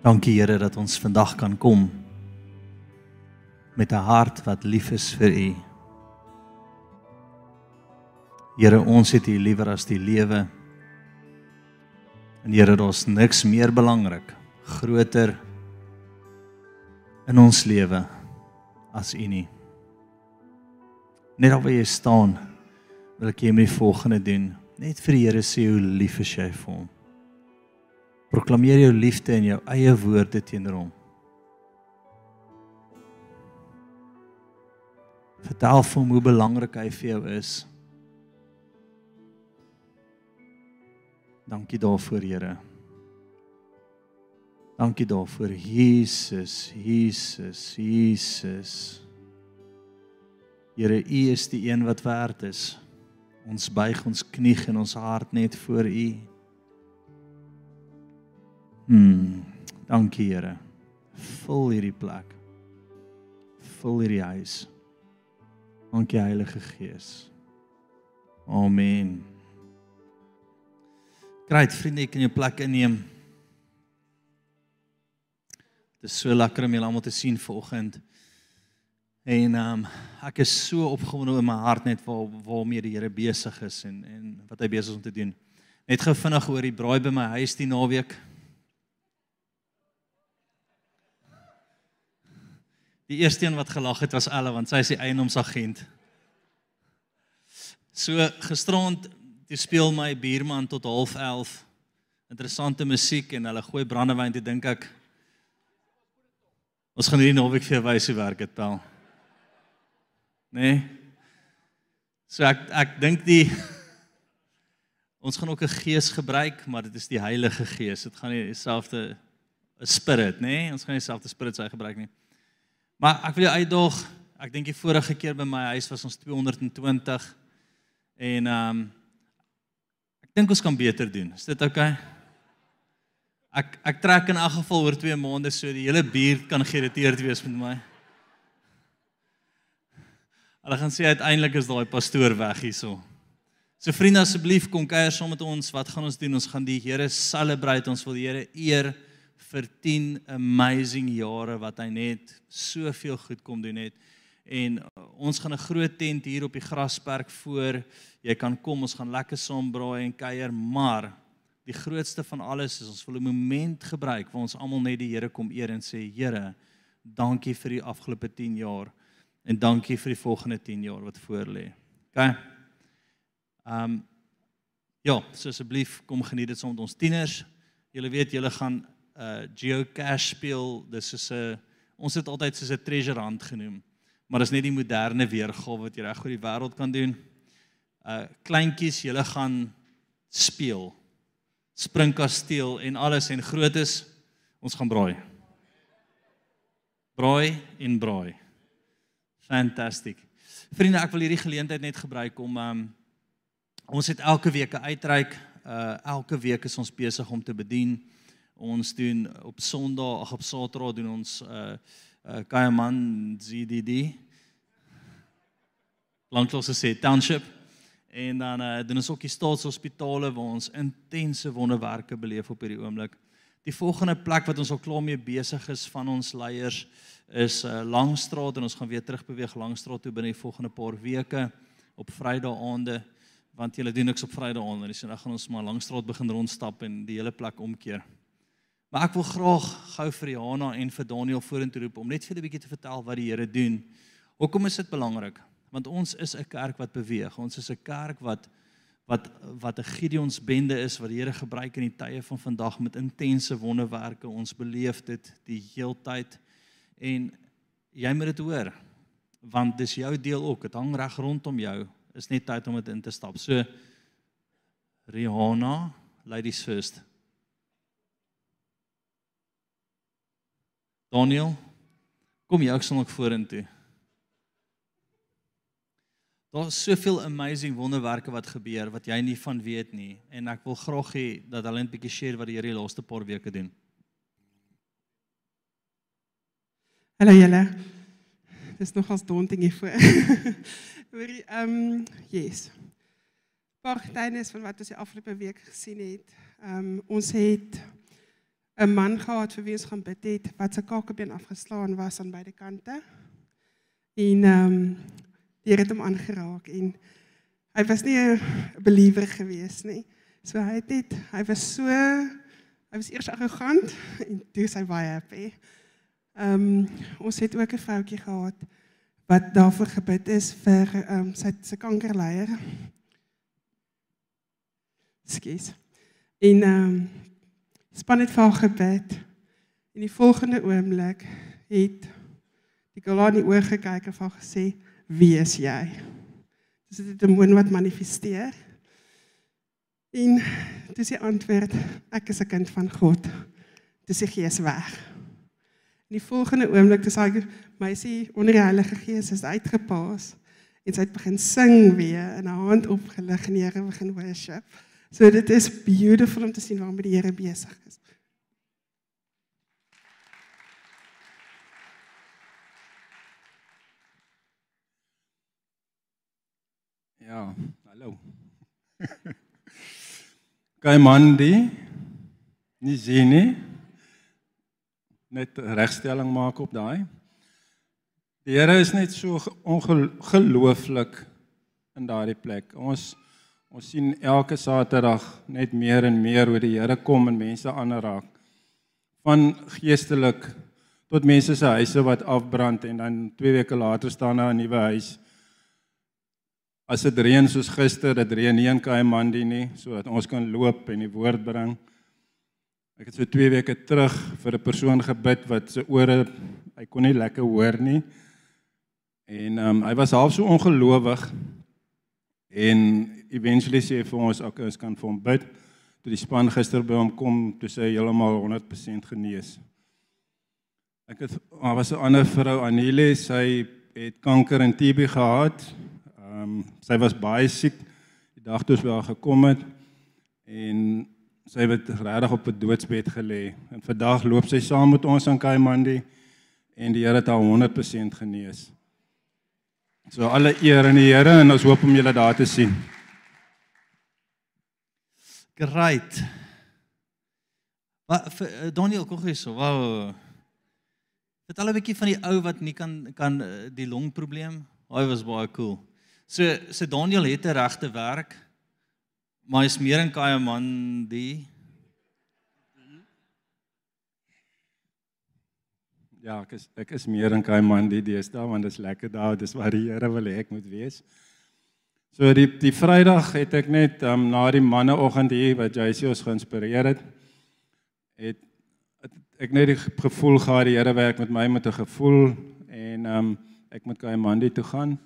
Dankie Here dat ons vandag kan kom met 'n hart wat lief is vir U. Here, ons het U liewer as die lewe. En Here, daar's niks meer belangrik, groter in ons lewe as U nie. Net waar jy staan, wil ek jy my volgende doen. Net vir die Here sê hoe lief is jy vir hom. Proklameer jou liefde in jou eie woorde teenoor hom. Vertel vir hom hoe belangrik hy vir jou is. Dankie daarvoor, Here. Dankie daarvoor, Jesus, Jesus, Jesus. Here, U is die een wat werd is. Ons buig ons knie en ons hart net voor U. Hmm. Dankie Here. Vul hierdie plek. Vul hierdie huis. Dankie Heilige Gees. Amen. Kryt vriende, ek kan jou plek inneem. Dit is so lekker om julle almal te sien vanoggend. En um, ek is so opgewonde in my hart net waar waarmee die Here besig is en en wat hy besig is om te doen. Net gou vinnig oor die braai by my huis die naweek. Die eerste een wat gelag het was Elle want sy is die eienoomsagent. So gisterond toe speel my buurman tot 11:30 interessante musiek en hulle gooi brandewyn toe dink ek ons gaan hierdie naweek vir jou wys hoe werk dit wel. Nee. So ek ek dink die ons gaan ook 'n gees gebruik, maar dit is die Heilige Gees. Dit gaan nie dieselfde 'n spirit, nê? Nee? Ons gaan nie dieselfde spirit sy gebruik nie. Maar ek wil jou uitdaag. Ek dink die vorige keer by my huis was ons 220 en ehm um, ek dink ons kan beter doen. Is dit oukei? Okay? Ek ek trek in elk geval oor 2 maande so die hele buurt kan geïrriteerd wees met my. Hulle gaan sê uiteindelik is daai pastoor weg hierso. So vriende asseblief kom kuier saam met ons. Wat gaan ons doen? Ons gaan die Here celebrate. Ons wil die Here eer vir 10 amazing jare wat hy net soveel goed kom doen het. En uh, ons gaan 'n groot tent hier op die grasperk voor. Jy kan kom, ons gaan lekker saam braai en kuier, maar die grootste van alles is ons wil 'n moment gebruik waar ons almal net die Here kom eer en sê Here, dankie vir die afgelope 10 jaar en dankie vir die volgende 10 jaar wat voor lê. OK. Ehm um, ja, so asseblief kom geniet dit saam met ons tieners. Julle weet julle gaan uh geocache speel. Dis is 'n ons het altyd soos 'n treasure hunt genoem. Maar dis net die moderne weergawe wat jy reg oor die wêreld kan doen. Uh kleintjies, julle gaan speel. Springkasteel en alles en grootes ons gaan braai. Braai en braai. Fantasties. Vriende, ek wil hierdie geleentheid net gebruik om um ons het elke week 'n uitreik. Uh elke week is ons besig om te bedien. Ons doen op Sondag, ag op Saterdag doen ons uh uh Kayaman ZDD. Lanklaas gesê Township. En dan uh doen ons ook die staatshospitale waar ons intense wonderwerke beleef op hierdie oomblik. Die volgende plek wat ons al klaar mee besig is van ons leiers is uh Langstraat en ons gaan weer terugbeweeg Langstraat toe binne die volgende paar weke op Vrydag aande want julle doen niks op Vrydag aande nie. So dan gaan ons maar Langstraat begin rondstap en die hele plek omkeer. Maar ek wil graag gou vir Johanna en vir Daniel vorentoe roep om net vir 'n bietjie te vertel wat die Here doen. Hoekom is dit belangrik? Want ons is 'n kerk wat beweeg. Ons is 'n kerk wat wat wat 'n Gideons bende is wat die Here gebruik in die tye van vandag met intense wonderwerke. Ons beleef dit die heeltyd en jy moet dit hoor want dis jou deel ook. Dit hang reg rondom jou. Is net tyd om dit in te stap. So Rihanna, ladies first. Daniel, kom jy ook son ook vorentoe. Daar is soveel amazing wonderwerke wat gebeur wat jy nie van weet nie en ek wil graag hê dat hulle 'n bietjie share wat die Here die laaste paar weke doen. Hallo julle. Dis nog as daunting hier voor. Hoor ehm um, yes. Paar getuienis van wat ons die afgelope week gesien het. Ehm um, ons het 'n man gehad vir wie ons gaan bid het wat se kakebeen afgeslaan was aan beide kante. En ehm um, die Here het hom aangeraak en hy was nie 'n believer gewees nie. So hy het net hy was so hy was eers arrogant en toe sy baie happy. Ehm um, ons het ook 'n vroutjie gehad wat daarvoor gebid is vir ehm um, sy se kankerleier. Skus. En ehm um, span het vir haar gebed. En die volgende oomblik het die Golani oor gekyk en vir gesê, "Wie is jy?" Dis 'n demoon wat manifesteer. En dis die antwoord, "Ek is 'n kind van God." Dis die gees weg. In die volgende oomblik toe sê meisie onder die Heilige Gees is uitgepaas en sy het begin sing weer en haar hand opgelig en die Here begin worship. So dit is beautiful om te sien waarmee die Here besig is. Ja, hallo. Kai Mandi nie sien nie. Net regstelling maak op daai. Die Here is net so ongelooflik in daardie plek. Ons Ons sien elke Saterdag net meer en meer hoe die Here kom en mense aanraak. Van geestelik tot mense se huise wat afbrand en dan 2 weke later staan daar 'n nuwe huis. As dit reën soos gister, dit reën nie in Kaimandi nie, sodat ons kan loop en die woord bring. Ek het so 2 weke terug vir 'n persoon gebid wat se ore hy kon nie lekker hoor nie. En ehm um, hy was half so ongelowig en eventually sê vir ons ook ons kan vir hom bid. Toe die span gister by hom kom, toe sê hy heeltemal 100% genees. Ek het daar was 'n ander vrou Anile, sy het kanker en TB gehad. Ehm um, sy was baie siek die dag toe ons by haar gekom het en sy het regtig op 'n doodsbed gelê. En vandag loop sy saam met ons aan Kaimandi en die Here het haar 100% genees. So alle eer aan die Here en ons hoop om julle daar te sien. Great. Wat eh, Daniel kom gou so. Wow. Vertel 'n bietjie van die ou wat nie kan kan eh, die longprobleem. Hy was baie cool. So so Daniel het 'n regte werk. Maar hy's meer in kaai man die Ja, ek is ek is meer in kaai man die deesdae want dit is lekker daar, dis waar die Here wil hê ek moet wees. So die die Vrydag het ek net um, na die manneoggend hier wat JC ons geïnspireer het, het, het ek net die gevoel gehad die Here werk met my met 'n gevoel en um, ek moet by Mandy toe gaan.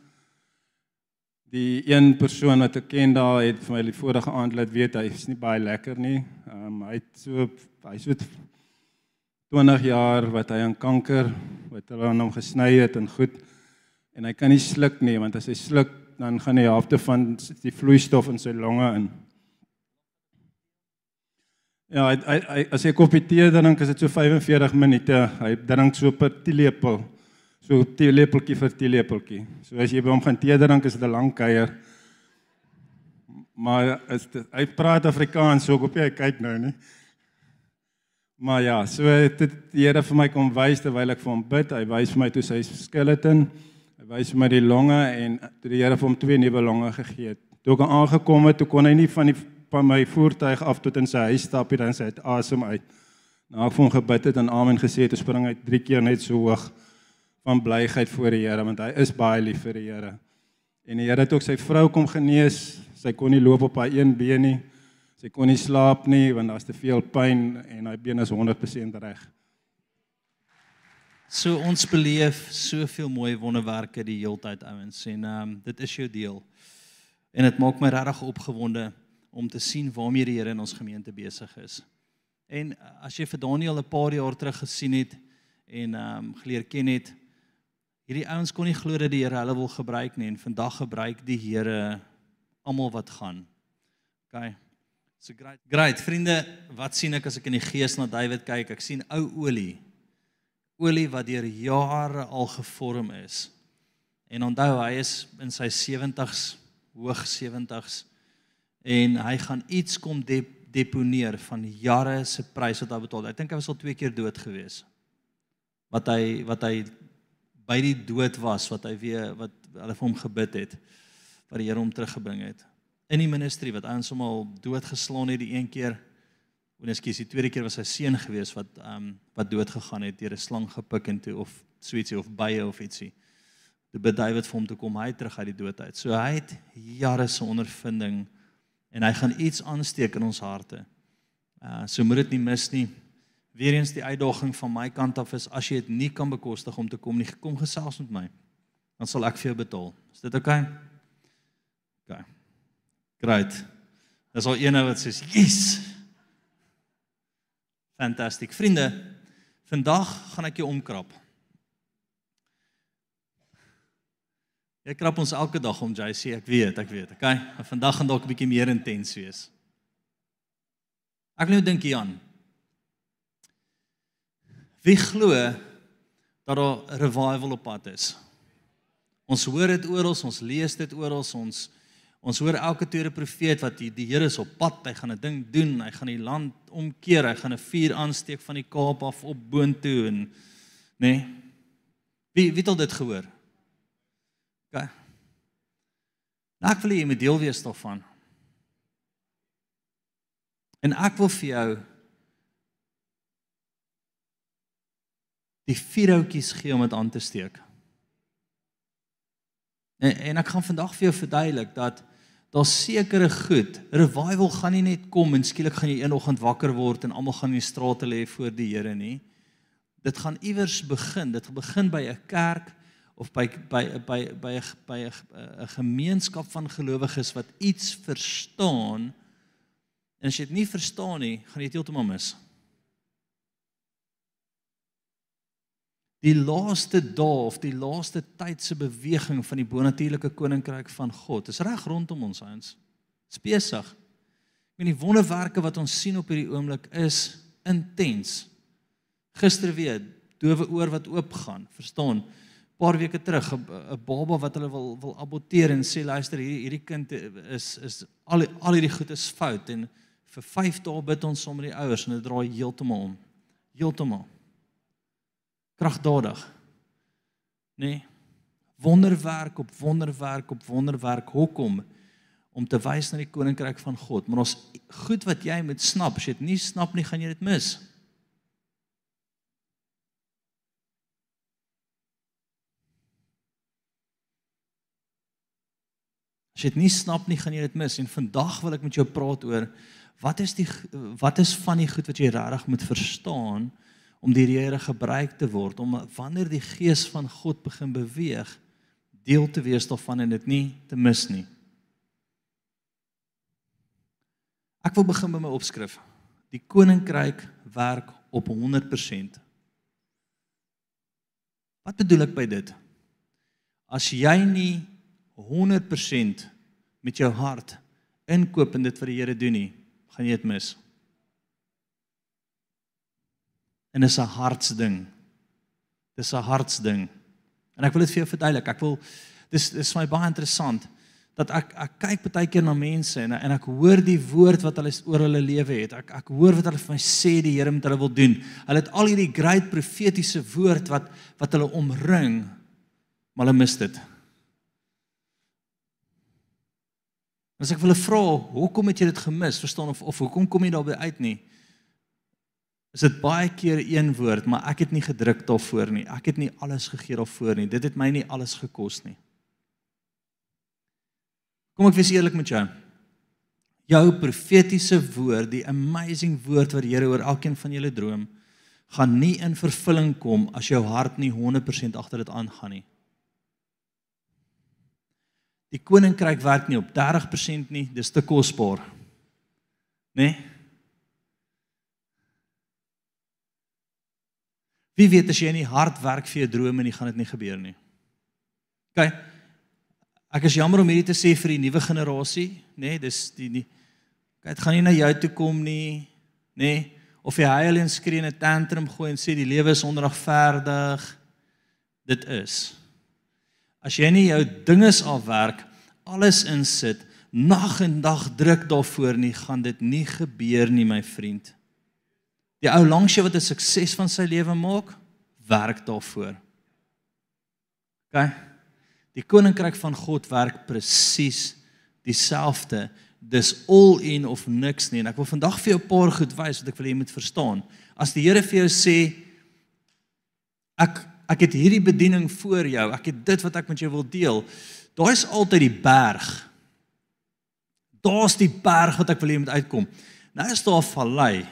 Die een persoon wat ek ken daar het vir my die vorige aand laat weet hy is nie baie lekker nie. Um, hy het so hy so 20 jaar wat hy aan kanker wat hulle aan hom gesny het en goed en hy kan nie sluk nie want as hy sluk dan gaan die helfte van die vloeistof in sy longe in. Ja, hy, hy, hy as hy koppie tee drink, is dit so 45 minute. Hy drink so 'n teelepel. So 'n teelepeltjie vir teelepeltjie. So as jy by hom gaan tee drink, is dit 'n lang kuier. Maar is dit, hy praat Afrikaans, so ek hoop jy kyk nou, nie. Maar ja, so het die Here vir my kom wys terwyl ek vir hom bid. Hy wys vir my toe sy skeleton Hy wys my die longe en toe die Here vir hom twee nuwe longe gegee het. Toe ek aangekom het, toe kon hy nie van die van my voertuig af tot in sy huis stap nie, dan sê hy asem uit. Nou ek vir hom gebid het en amen gesê het, toe spring hy drie keer net so hoog van blyheid voor die Here want hy is baie lief vir die Here. En die Here het ook sy vrou kom genees. Sy kon nie loop op haar een been nie. Sy kon nie slaap nie want daar's te veel pyn en haar been is 100% reg. So ons beleef soveel mooi wonderwerke die heeltyd ouens en ehm um, dit is jou deel. En dit maak my regtig opgewonde om te sien waarmee die Here in ons gemeente besig is. En eh, as jy vir Daniel 'n paar jaar terug gesien het en ehm um, geleer ken het, hierdie ouens kon nie glo dat die Here hulle wil gebruik nie en vandag gebruik die Here almal wat gaan. OK. So great. Great. Vriende, wat sien ek as ek in die gees na David kyk? Ek sien ou olie olie wat deur jare al gevorm is. En onthou, hy is in sy 70s, hoog 70s en hy gaan iets kom deponeer van jare se prys wat hy betaal. Ek dink hy was al twee keer dood gewees. Wat hy wat hy by die dood was, wat hy weer wat hulle vir hom gebid het, wat die Here hom teruggebring het. In die ministry wat hy ons hom al doodgeslaan het die een keer. En ekskuus, die tweede keer was sy seun gewees wat ehm um, wat dood gegaan het deur 'n slang gepik en toe of sweetsie of bye of ietsie. Toe bid David vir hom toe kom hy terug uit die dood uit. So hy het jare se ondervinding en hy gaan iets aansteek in ons harte. Uh so moet dit nie mis nie. Weereens die uitdaging van my kant af is as jy dit nie kan bekostig om te kom nie, kom gesels met my. Dan sal ek vir jou betaal. Is dit oukei? Okay? OK. Great. Dis al een wat sê, "Yes." Fantasties. Vriende, vandag gaan ek jou omkrap. Ek krap ons elke dag om JC, ek weet, ek weet. Okay, maar vandag gaan dalk 'n bietjie meer intens wees. Ek nou dink Jan. Wie glo dat daar revival op pad is? Ons hoor dit oral, ons lees dit oral, ons ons hoor elke tweede profeet wat die, die Here is op pad, hy gaan 'n ding doen, hy gaan die land omkeer, hy gaan 'n vuur aansteek van die Kaap af op boontoe en nê. Nee, wie wie het al dit gehoor? OK. Nou ek wil hê jy moet deel wees daarvan. En ek wil vir jou die vier houtjies gee om dit aan te steek. En, en ek gaan vandag vir jou verduidelik dat daar sekere goed, revival gaan nie net kom en skielik gaan jy eenoggend wakker word en almal gaan in die strate lê voor die Here nie. Dit gaan iewers begin. Dit begin by 'n kerk of by by by by by 'n gemeenskap van gelowiges wat iets verstaan en as jy dit nie verstaan nie, gaan jy dit heeltemal mis. Die laaste dae of die laaste tyd se beweging van die bonatuurlike koninkryk van God is reg rondom ons ouens. Spesig. Ek meen die wonderwerke wat ons sien op hierdie oomblik is intens. Gister weer dowe oor wat oop gaan, verstaan? paar weke terug 'n baba wat hulle wil wil aborteer en sê luister hierdie hierdie kind is is al al hierdie goed is fout en vir 5 dae bid ons saam met die ouers en dit draai heeltemal om. Heeltemal. Kragdadig. Nee. Wonderwerk op wonderwerk op wonderwerk. Hoekom? Om te wys na die koninkryk van God. Maar ons goed wat jy moet snap, as jy dit nie snap nie, gaan jy dit mis. As jy dit nie snap nie, gaan jy dit mis. En vandag wil ek met jou praat oor wat is die wat is van die goed wat jy regtig moet verstaan om deur die Here gebruik te word om wanneer die gees van God begin beweeg deel te wees daarvan en dit nie te mis nie. Ek wil begin by my opskrif. Die koninkryk werk op 100%. Wat bedoel ek by dit? As jy nie 100% met jou hart inkoop en dit vir die Here doen nie, gaan jy dit mis. En is 'n hartsding. Dis 'n hartsding. En ek wil dit vir jou verduidelik. Ek wil dis dis vir my baie interessant dat ek ek kyk baie keer na mense en en ek hoor die woord wat hulle oor hulle lewe het. Ek ek hoor wat hulle vir my sê die Here met hulle wil doen. Hulle het al hierdie great profetiese woord wat wat hulle omring, maar hulle mis dit. As ek hulle vra, hoekom het jy dit gemis? Verstaan of of hoekom kom jy daarby uit nie? Is dit baie keer een woord, maar ek het nie gedruk daarvoor nie. Ek het nie alles gegee daarvoor nie. Dit het my nie alles gekos nie. Kom ek wees eerlik met jou. Jou profetiese woord, die amazing woord wat die Here oor elkeen van julle droom, gaan nie in vervulling kom as jou hart nie 100% agter dit aangaan nie. Die koninkryk werk nie op 30% nie, dis te kosbaar. Né? Nee? Wie weet as jy nie hard werk vir jou drome nie, gaan dit nie gebeur nie. OK. Ek is jammer om hierdie te sê vir die nuwe generasie, nê, nee, dis die nie Dit gaan nie na jou toe kom nie, nê? Nee, of jy huil en skree en 'n tantrum gooi en sê die lewe is onregverdig. Dit is as jy nie jou dinges afwerk, alles insit, nag en dag druk daarvoor nie, gaan dit nie gebeur nie, my vriend. Die ou langs jou wat 'n sukses van sy lewe maak, werk daarvoor. OK. Die koninkryk van God werk presies dieselfde. Dis all in of niks nie. En ek wil vandag vir jou 'n paar goed wys wat ek wil hê jy moet verstaan. As die Here vir jou sê ek ek het hierdie bediening voor jou, ek het dit wat ek met jou wil deel. Daar's altyd die berg. Daar's die berg wat ek wil hê moet uitkom. Nou is daar 'n vallei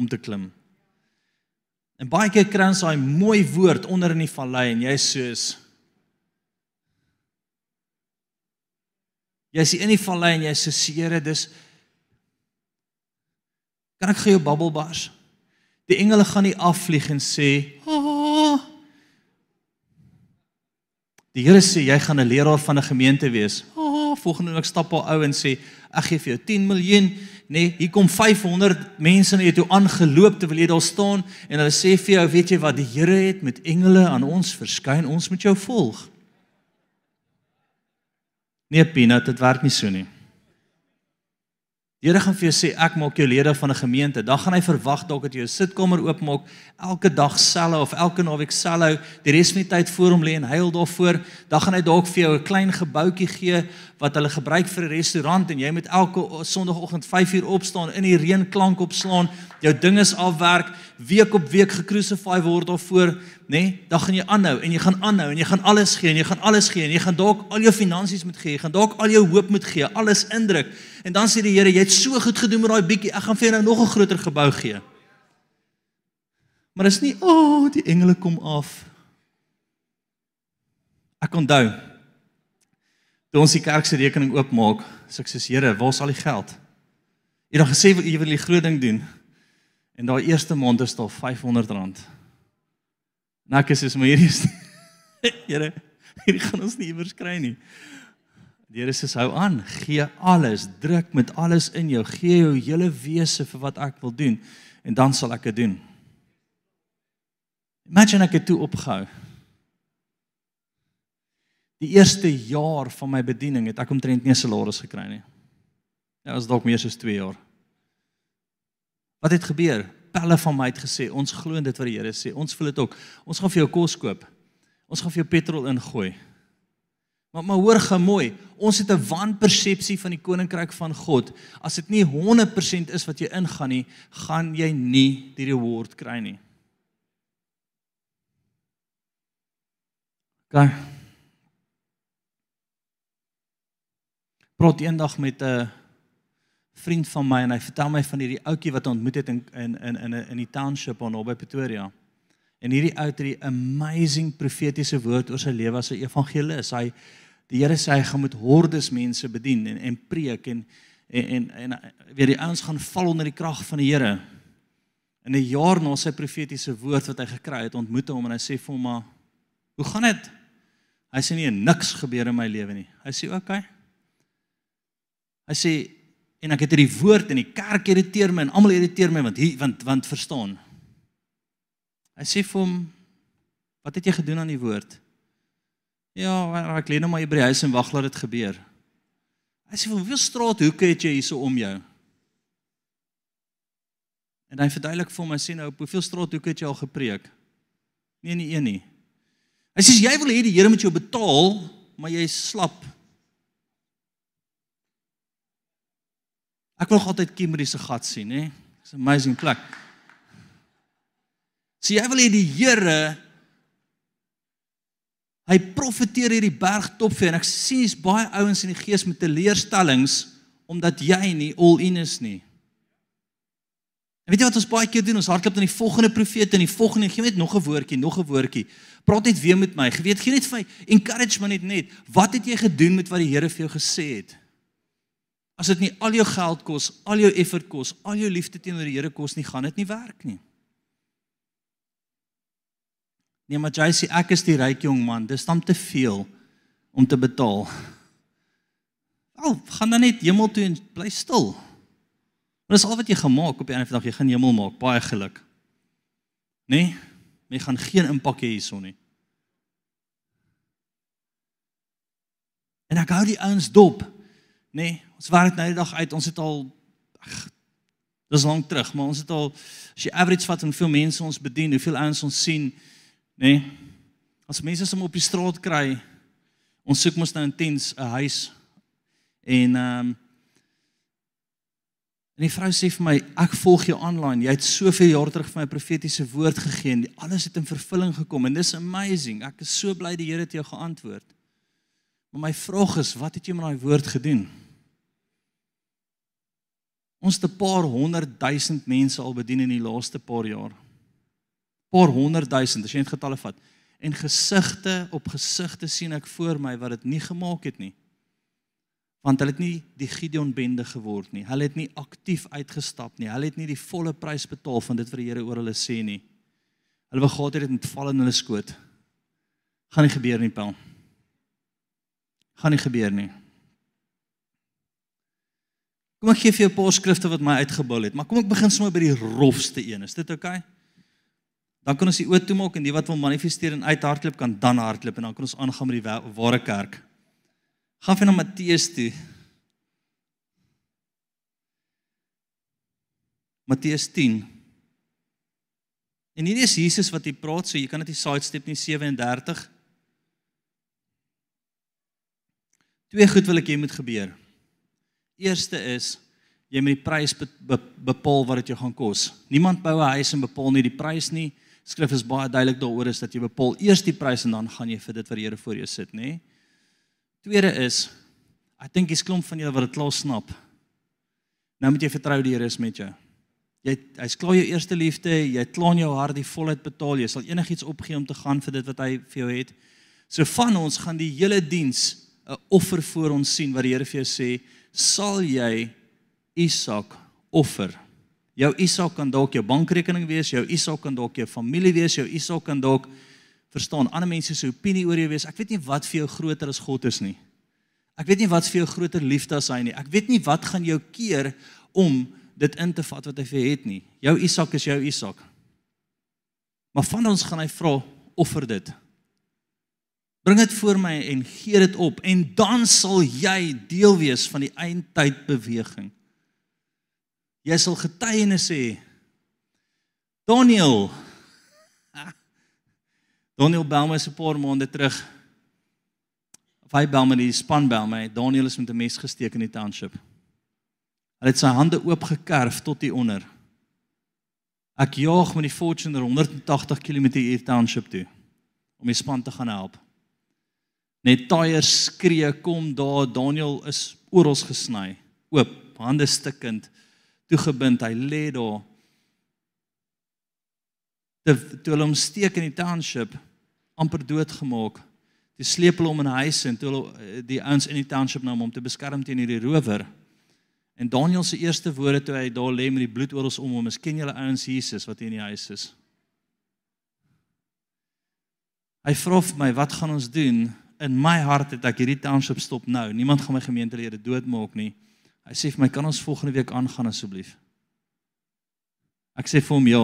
om te klim. En baie keer kry ons daai mooi woord onder in die vallei en jy soos Jy is in die vallei en jy sê Here, dis Kan ek gee jou babbelbars? Die engele gaan nie afvlieg en sê, "Ah." Die Here sê jy gaan 'n leraar van 'n gemeente wees. Ah, volgende week stap 'n ou en sê, "Ek gee vir jou 10 miljoen." Nee, hier kom 500 mense na jou toe aangeloop terwyl jy daar staan en hulle sê vir jou, "Weet jy wat? Die Here het met engele aan ons verskyn. Ons moet jou volg." Nee, Pina, dit werk nie so nie. Die Here gaan vir jou sê ek maak jou lede van 'n gemeente. Dan gaan hy verwag dalk dat jy jou sitkamer oopmaak elke dag selle of elke naweek selle die res van die tyd voor hom lê en huil daarvoor. Dan gaan hy dalk vir jou 'n klein gebouetjie gee wat hulle gebruik vir 'n restaurant en jy moet elke Sondagoggend 5uur opstaan in die reën klank opslaan, jou dinges afwerk, week op week gekruisify word daarvoor, nê? Nee, dan gaan jy aanhou en jy gaan aanhou en jy gaan alles gee en jy gaan alles gee en jy gaan dalk al jou finansies moet gee, jy gaan dalk al jou hoop moet gee, alles indruk. En dan sê die Here, jy het so goed gedoen met daai bietjie, ek gaan vir jou nou nog 'n groter gebou gee. Maar is nie, o, oh, die engele kom af. Ek onthou toe ons die kerk se rekening oopmaak, sê ek sê Here, waar is al die geld? Jy het dan gesê jy wil die groot ding doen. En daai eerste maand is daar R500. Nou ek sê maar hierdie is Here, hierdie gaan ons nie iewers kry nie. Die Here sê hou aan, gee alles, druk met alles in jou, gee jou hele wese vir wat ek wil doen en dan sal ek dit doen. Imagine ek het toe opgehou. Die eerste jaar van my bediening het ek omtrent nie 'n salaris gekry nie. Ja, was dalk meer as 2 jaar. Wat het gebeur? Pelle van my het gesê, ons glo in dit wat die Here sê. Ons voel dit ook. Ons gaan vir jou kos koop. Ons gaan vir jou petrol ingooi. Maar maar hoor gou mooi, ons het 'n wanpersepsie van die koninkryk van God. As dit nie 100% is wat jy ingaan nie, gaan jy nie die reward kry nie. OK. Praat eendag met 'n vriend van my en hy vertel my van hierdie ouetjie wat hy ontmoet het in in in in in die township aan naby Pretoria. En hierdie ou het 'n amazing profetiese woord oor sy lewe as 'n evangelis. Hy die Here sê hy gaan met hordes mense bedien en en preek en en en, en weer die ouens gaan val onder die krag van die Here. In 'n jaar na sy profetiese woord wat hy gekry het, ontmoet hom en hy sê vir hom maar hoe gaan dit? Hy sê nee, niks gebeur in my lewe nie. Hy sê oké. Okay. Hy sê en ek het hierdie woord in die kerk irriteer my en almal irriteer my want hier want want verstaan. Hy sê vir hom wat het jy gedoen aan die woord? Ja, ek lê nou maar hier by die huis en wag laat dit gebeur. Hy sê hoeveel straathoeke het jy hierso om jou? En hy verduidelik vir hom en sê nou hoeveel straathoeke het jy al gepreek? Nee, nie een nie. Hy sê jy wil hê die Here moet jou betaal, maar jy slap. Ek wil nog altyd Kimberley se gat sien, hè? It's amazing plek. Sê jy wil hê die Here Hy profeteer hierdie bergtop vir en ek sien jy's baie ouens in die gees met teleurstellings omdat jy nie all in is nie. En weet jy wat ons baie keer doen? Ons hardloop na die volgende profeet en die volgende gee net nog 'n woordjie, nog 'n woordjie. Praat net weer met my. Jy weet, gee net vir my encouragement net net. Wat het jy gedoen met wat die Here vir jou gesê het? As dit nie al jou geld kos, al jou effort kos, al jou liefde teenoor die Here kos nie, gaan dit nie werk nie. Nee, maar jy sê ek is die ryk jong man, dis dan te veel om te betaal. Al, gaan dan net hemel toe en bly stil. Maar dis al wat jy gemaak op die einde van die dag, jy gaan hemel maak, baie geluk. Nee, jy gaan geen impak hê hierson nie. En ek hou die ouens dop. Nê? Nee, ons werk nou die dag uit. Ons het al ag dis lank terug, maar ons het al as jy average vat hoeveel mense ons bedien, hoeveel ouens ons sien, nê? Nee, as mense som op die straat kry, ons soek mos nou intens 'n huis en ehm um, En die vrou sê vir my, ek volg jou aanlyn. Jy het soveel jaar terug vir my profetiese woord gegee en alles het in vervulling gekom en dis amazing. Ek is so bly die Here het jou geantwoord. Maar my vraag is, wat het jy met daai woord gedoen? Ons het 'n paar honderd duisend mense al bedien in die laaste paar jaar. Paar honderd duisend, as jy net getalle vat. En gesigte op gesigte sien ek voor my wat dit nie gemaak het nie want hulle het nie die Gideon bende geword nie. Hulle het nie aktief uitgestap nie. Hulle het nie die volle prys betaal van dit wat die Here oor hulle sê nie. Hulle wou gehad het dit met val in hulle skoot. Gaan nie gebeur nie, Paul. Gaan nie gebeur nie. Kom ek gee vir jou 'n paar skrifte wat my uitgebul het, maar kom ek begin sommer by die rofste een. Is dit oukei? Okay? Dan kan ons die oë toemaak en die wat wil manifesteer en uithardloop kan dan hardloop en dan kan ons aangaan met die ware kerk. Gaan vir na Matteus toe. Matteus 10. En hierdie is Jesus wat hy praat, so jy kan dit nie sidestep nie 37. Twee goed wil ek hê moet gebeur. Eerste is jy moet die prys be, be, bepaal wat dit jou gaan kos. Niemand bou 'n huis en bepaal nie die prys nie. Skrif is baie duidelik daaroor is dat jy bepaal eers die prys en dan gaan jy vir dit wat die Here voor jou sit, nê? Nee? Tweede is ek dink jy's klomp van julle wat dit klaar snap. Nou moet jy vertrou die Here is met jou. Jy hy's klaar jou eerste liefde, jy het klaar jou hart die volheid betaal, jy sal enigiets opgee om te gaan vir dit wat hy vir jou het. So van ons gaan die hele diens 'n offer voor ons sien wat die Here vir jou sê, sal jy Isak offer. Jou Isak kan dalk jou bankrekening wees, jou Isak kan dalk jou familie wees, jou Isak kan dalk verstaan ander mense se opinie oor jou wees. Ek weet nie wat vir jou groter as God is nie. Ek weet nie wat vir jou groter liefde as hy nie. Ek weet nie wat gaan jou keer om dit in te vat wat hy vir het nie. Jou Isak is jou Isak. Maar van ons gaan hy vra offer dit. Bring dit voor my en gee dit op en dan sal jy deel wees van die eindtyd beweging. Jy sal getuienis hê. Daniel Daniel bel my so 'n paar maande terug. Of hy bel my die span bel my. Daniel is met 'n mes gesteek in die township. Hy het sy hande oop gekerf tot hier onder. Ek jaag met die Fortuner 180 km/h township toe om die span te gaan help. Net tyres skree kom daar Daniel is oral gesny, oop, hande stikkend, toegebind. Hy lê daar. Toe hulle hom steek in die township amper doodgemaak. Toe sleep hulle hom in 'n huis en toe hulle eh, die ouens in die township nou om te beskerm teen hierdie rower. En Daniel se eerste woorde toe hy daar lê met die bloed hom om, is ken julle ouens Jesus wat hier in die huis is. Hy vra vir my, wat gaan ons doen? In my hart het ek hierdie township stop nou. Niemand gaan my gemeentelede doodmaak nie. Hy sê vir my, kan ons volgende week aangaan asseblief? Ek sê vir hom, ja.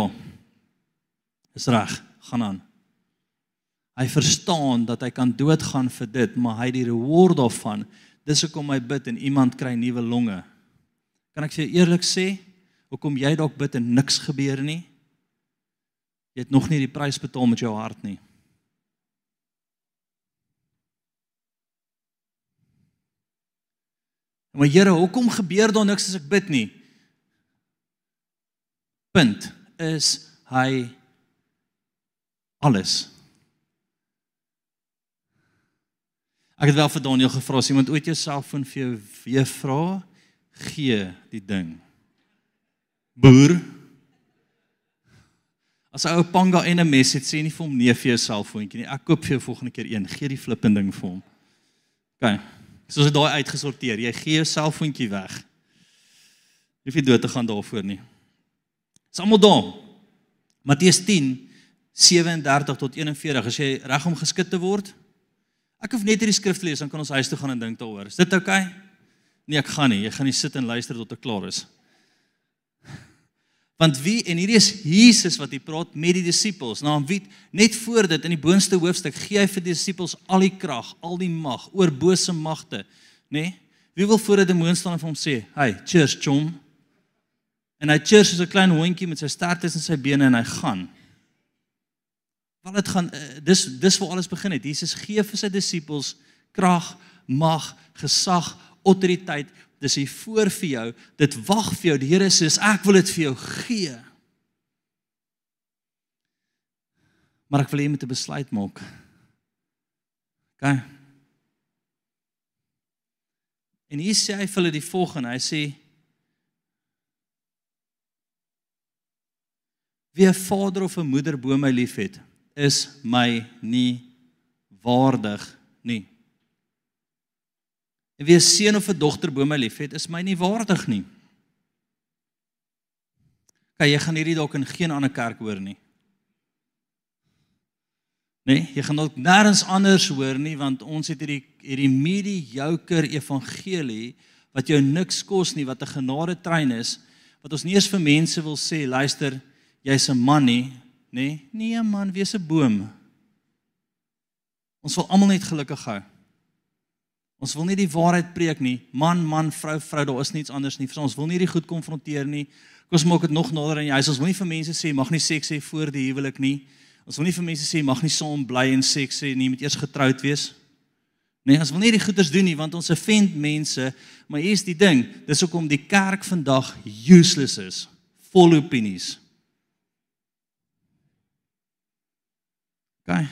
Is reg, gaan aan. Hy verstaan dat hy kan doodgaan vir dit, maar hy het die reward daarvan. Dis hoekom hy bid en iemand kry nuwe longe. Kan ek vir jou eerlik sê, hoekom jy dalk bid en niks gebeur nie? Jy het nog nie die prys betaal met jou hart nie. Maar Here, hoekom gebeur daar niks as ek bid nie? Punt is hy alles Ek het wel vir Daniel gevra as iemand ooit jou selfoon vir jou weer vra, gee die ding. Boer. As ou panga en 'n mes het sê nie vir hom nee vir jou selfoontjie nie. Ek koop vir jou volgende keer een. Gee die flippende ding vir hom. OK. So as dit daai uitgesorteer, jy gee jou selfoontjie weg. Jy hoef nie dood te gaan daarvoor nie. Dis almal daar. Matteus 10 37 tot 41 as jy reg om geskit te word Ek hoef net hierdie skrif lees dan kan ons huis toe gaan en dink daaroor. Is dit oukei? Okay? Nee, ek gaan nie. Jy gaan nie sit en luister tot ek klaar is. Want wie en hierdie is Jesus wat hy praat met die disippels. Nou wie net voor dit in die boonste hoofstuk gee hy vir die disippels al die krag, al die mag oor bose magte, nê? Nee? Wie wil voor 'n demoon staan en vir hom sê, "Hey, cheers, chom." En hy cheers soos 'n klein hondjie met sy stert tussen sy bene en hy gaan. Want dit gaan uh, dis dis waar alles begin het. Jesus gee vir sy disippels krag, mag, gesag, autoriteit. Dis hier voor vir jou. Dit wag vir jou. Die Here sê, "Ek wil dit vir jou gee." Maar ek wil hê jy moet 'n besluit maak. OK. En hier sê hy vir hulle die volgende. Hy sê Wie 'n vader of 'n moeder bo my liefhet, is my nie waardig nie. En wie 'n seun of 'n dogter bo my liefhet, is my nie waardig nie. Kyk, jy gaan hierdie dalk in geen ander kerk hoor nie. Nee, jy gaan dalk nêrens anders hoor nie want ons het hierdie hierdie mediocre evangelie wat jou niks kos nie, wat 'n genade trein is, wat ons nie eens vir mense wil sê, luister, jy's 'n man nie, nê? Nee, nee man, wees 'n boom. Ons wil almal net gelukkig hou. Ons wil nie die waarheid preek nie. Man, man, vrou, vrou, daar is niks anders nie. Ons wil nie die goed konfronteer nie. Kom ons maak dit nog nader in jou huis. Ons wil nie vir mense sê mag nie seks hê voor die huwelik nie. Ons wil nie vir mense sê mag nie saam bly en seks hê nie, moet eers getroud wees. Nee, ons wil nie die goeders doen nie want ons offend mense, maar hier's die ding, dis hoekom die kerk vandag useless is, vol opinies. Gaan.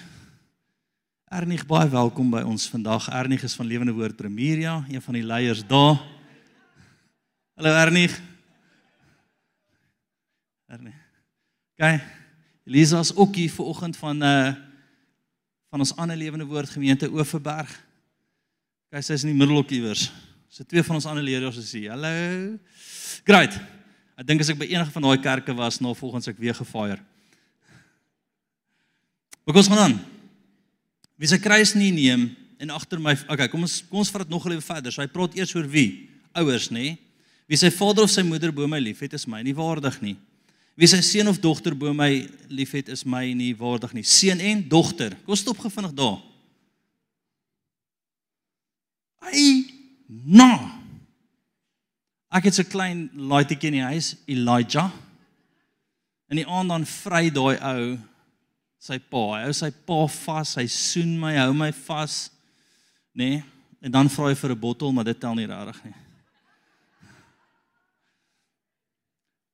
Ernig baie welkom by ons vandag. Ernig is van Lewende Woord Premieria, een van die leiers daar. Hallo Ernig. Ernig. Gaan. Elisa is ook hier ver oggend van uh van ons ander lewende woord gemeente Oeverberg. Kyk, sy is in die middel ook iewers. So twee van ons ander leerders is hier. Hallo. Great. Ek dink as ek by enige van daai kerke was, nou volgens ek weer gefire. Wat ons gaan aan? Wie se kruis nie neem en agter my Okay, kom ons kom ons vat dit nog 'n bietjie verder. So hy praat eers oor wie? Ouers, nê? Wie sy vader of sy moeder bo my liefhet, is my nie waardig nie. Wie sy seun of dogter bo my liefhet is my nie waardig nie. Seun en dogter. Kom stop gevindig daar. Ai, no. Ek het so klein laaitjie in die huis, Elijah. En die aand dan vry daai ou sy pa. Hy hou sy pa vas, hy soen my, hou my vas, nê? Nee? En dan vra hy vir 'n bottel, maar dit tel nie regtig nie.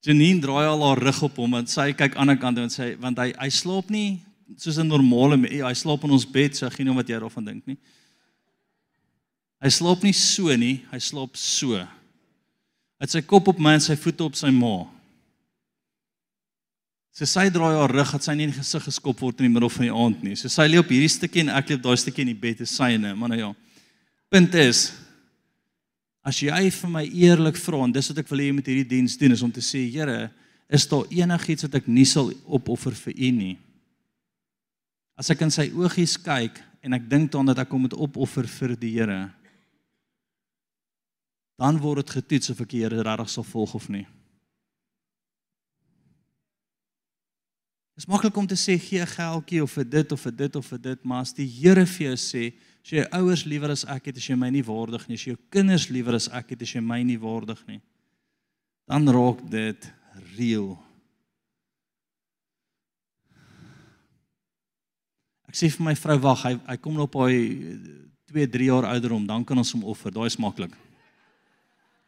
Janine draai al haar rug op hom en sy kyk aan die ander kant en sê want hy hy slaap nie soos 'n normale hy slaap in ons bed so ek gee nie wat jy daarvan dink nie. Hy slaap nie so nie, hy slaap so. Hy het sy kop op my en sy voete op sy ma. So sy draai haar rug dat sy nie in die gesig geskop word in die middel van die aand nie. So sy lê op hierdie stukkie en ek lê op daai stukkie in die bed is syne, maar nou ja. Punt is As jy vir my eerlik vra en dis wat ek wil hê jy moet hierdie diens doen is om te sê Here, is daar enigiets wat ek nie sal opoffer vir U nie? As ek in sy oogies kyk en ek dink dan dat ek hom moet opoffer vir die Here, dan word dit getoets of ek die Here regtig sal volg of nie. Dit is maklik om te sê gee 'n geldjie of vir dit of vir dit of vir dit, maar as die Here vir jou sê As jy ouers liewer as ek het, as jy my nie waardig nie, as jou kinders liewer as ek het, as jy my nie waardig nie, dan raak dit reël. Ek sê vir my vrou wag, hy hy kom nou op hy 2, 3 jaar ouder om, dan kan ons hom offer. Daai is maklik.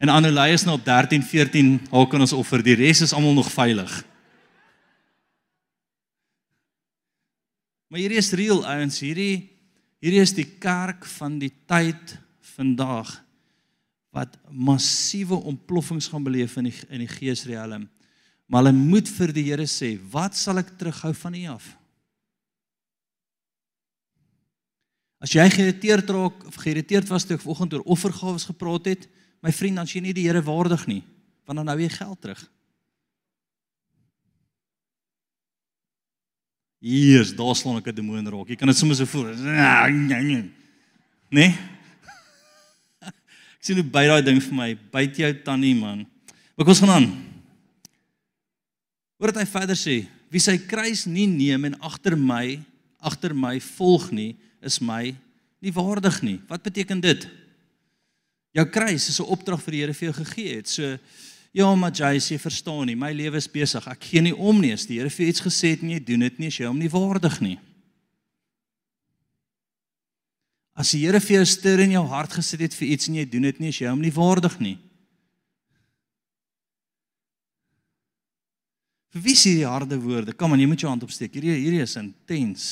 En Annelie is nou op 13, 14, haar kan ons offer. Die res is almal nog veilig. Maar hierdie is reël ouens, hierdie Hierdie is die kerk van die tyd vandag wat massiewe ontploffings gaan beleef in die in die geesriem. Maar hulle moet vir die Here sê, "Wat sal ek terughou van U af?" As jy geïrriteerd raak of geïrriteerd was toe ek vanoggend oor offergawe gepraat het, my vriend, dan is jy nie die Here waardig nie, want dan hou jy geld terug. Hier, daar slaan ek 'n demoon raak. Jy kan dit sommer so voel. Nee. Ek sien hoe by daai ding vir my, byt jou tannie man. Maar kom ons gaan aan. Hoor dit hy verder sê, wie sy kruis nie neem en agter my, agter my volg nie, is my nie waardig nie. Wat beteken dit? Jou kruis is 'n opdrag vir die Here vir jou gegee het. So ja, maar jy sê verstaan nie, my lewe is besig. Ek gee nie om nie as die Here vir iets gesê het en jy doen dit nie, as jy hom nie waardig nie. As die Here vir jou stuur in jou hart gesit het vir iets en jy doen dit nie, as jy hom nie waardig nie. Vir wie sê die harde woorde? Kom aan, jy moet jou hand opsteek. Hierdie hierdie is intens.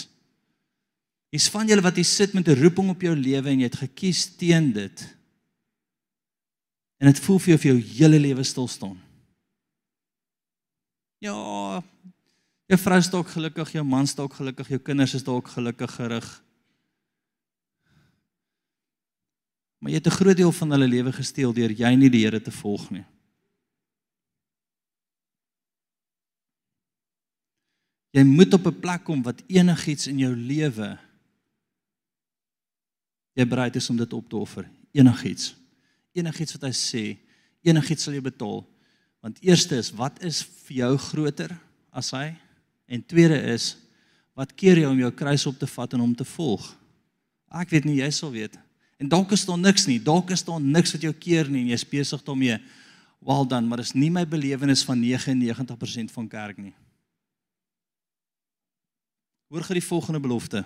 Dis van julle wat hier sit met 'n roeping op jou lewe en jy het gekies teen dit. En dit voel vir jou of jou hele lewe stil staan. Ja, jou vrou is dalk gelukkig, jou man is dalk gelukkig, jou kinders is dalk gelukkig gerig. Maar jy het 'n groot deel van hulle lewe gesteel deur jy nie die Here te volg nie. Jy moet op 'n plek kom wat enigiets in jou lewe jy bereid is om dit op te offer. Enigiets. Enigiets wat hy sê, enigiets sal jy betaal. Want eerste is wat is vir jou groter as hy? En tweede is wat keer jy om jou kruis op te vat en hom te volg? Ek weet nie jy sal weet. En dalk is daar niks nie. Dalk is daar niks wat jou keer nie en jy's besig daarmee. Wel dan, maar dis nie my belewenis van 99% van kerk nie. Hoor gou die volgende belofte.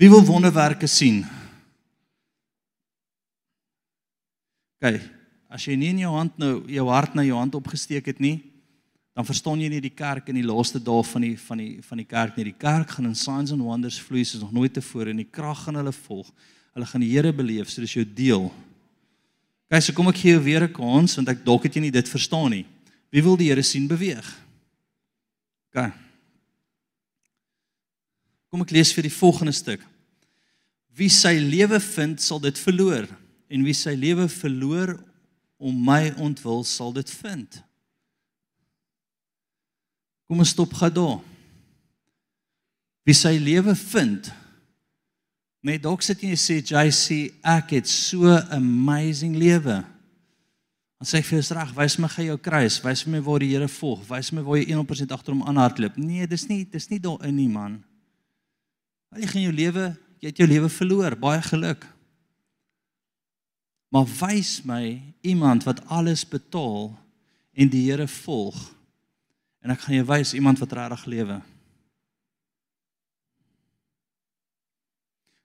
Wie wil wonderwerke sien? Kyk, as jy nie in jou hand nou jou hart na jou hand opgesteek het nie, dan verstaan jy nie die kerk in die laaste dae van die van die van die kerk nie. Die kerk gaan in signs and wonders vloei soos nog nooit tevore en die krag gaan hulle volg. Hulle gaan die Here beleef, so dis jou deel. Kyk, so kom ek gee jou weer 'n kans want ek dalk het jy nie dit verstaan nie. Wie wil die Here sien beweeg? Kyk. Kom ek lees vir die volgende stuk. Wie sy lewe vind, sal dit verloor en wie sy lewe verloor om my ontwil sal dit vind. Kom ons stop gou daar. Wie sy lewe vind. Net dalk sit jy en sê JC, ek het so amazing lewe. Dan sê ek vir jou reg, wys my gou jou kruis, wys my waar die Here volg, wys my waar jy 100% agter hom aanhardloop. Nee, dis nie, dis nie daarin nie, man. Jy gaan jou lewe, jy het jou lewe verloor, baie geluk. Maar wys my iemand wat alles betaal en die Here volg. En ek gaan jou wys iemand wat regtig lewe.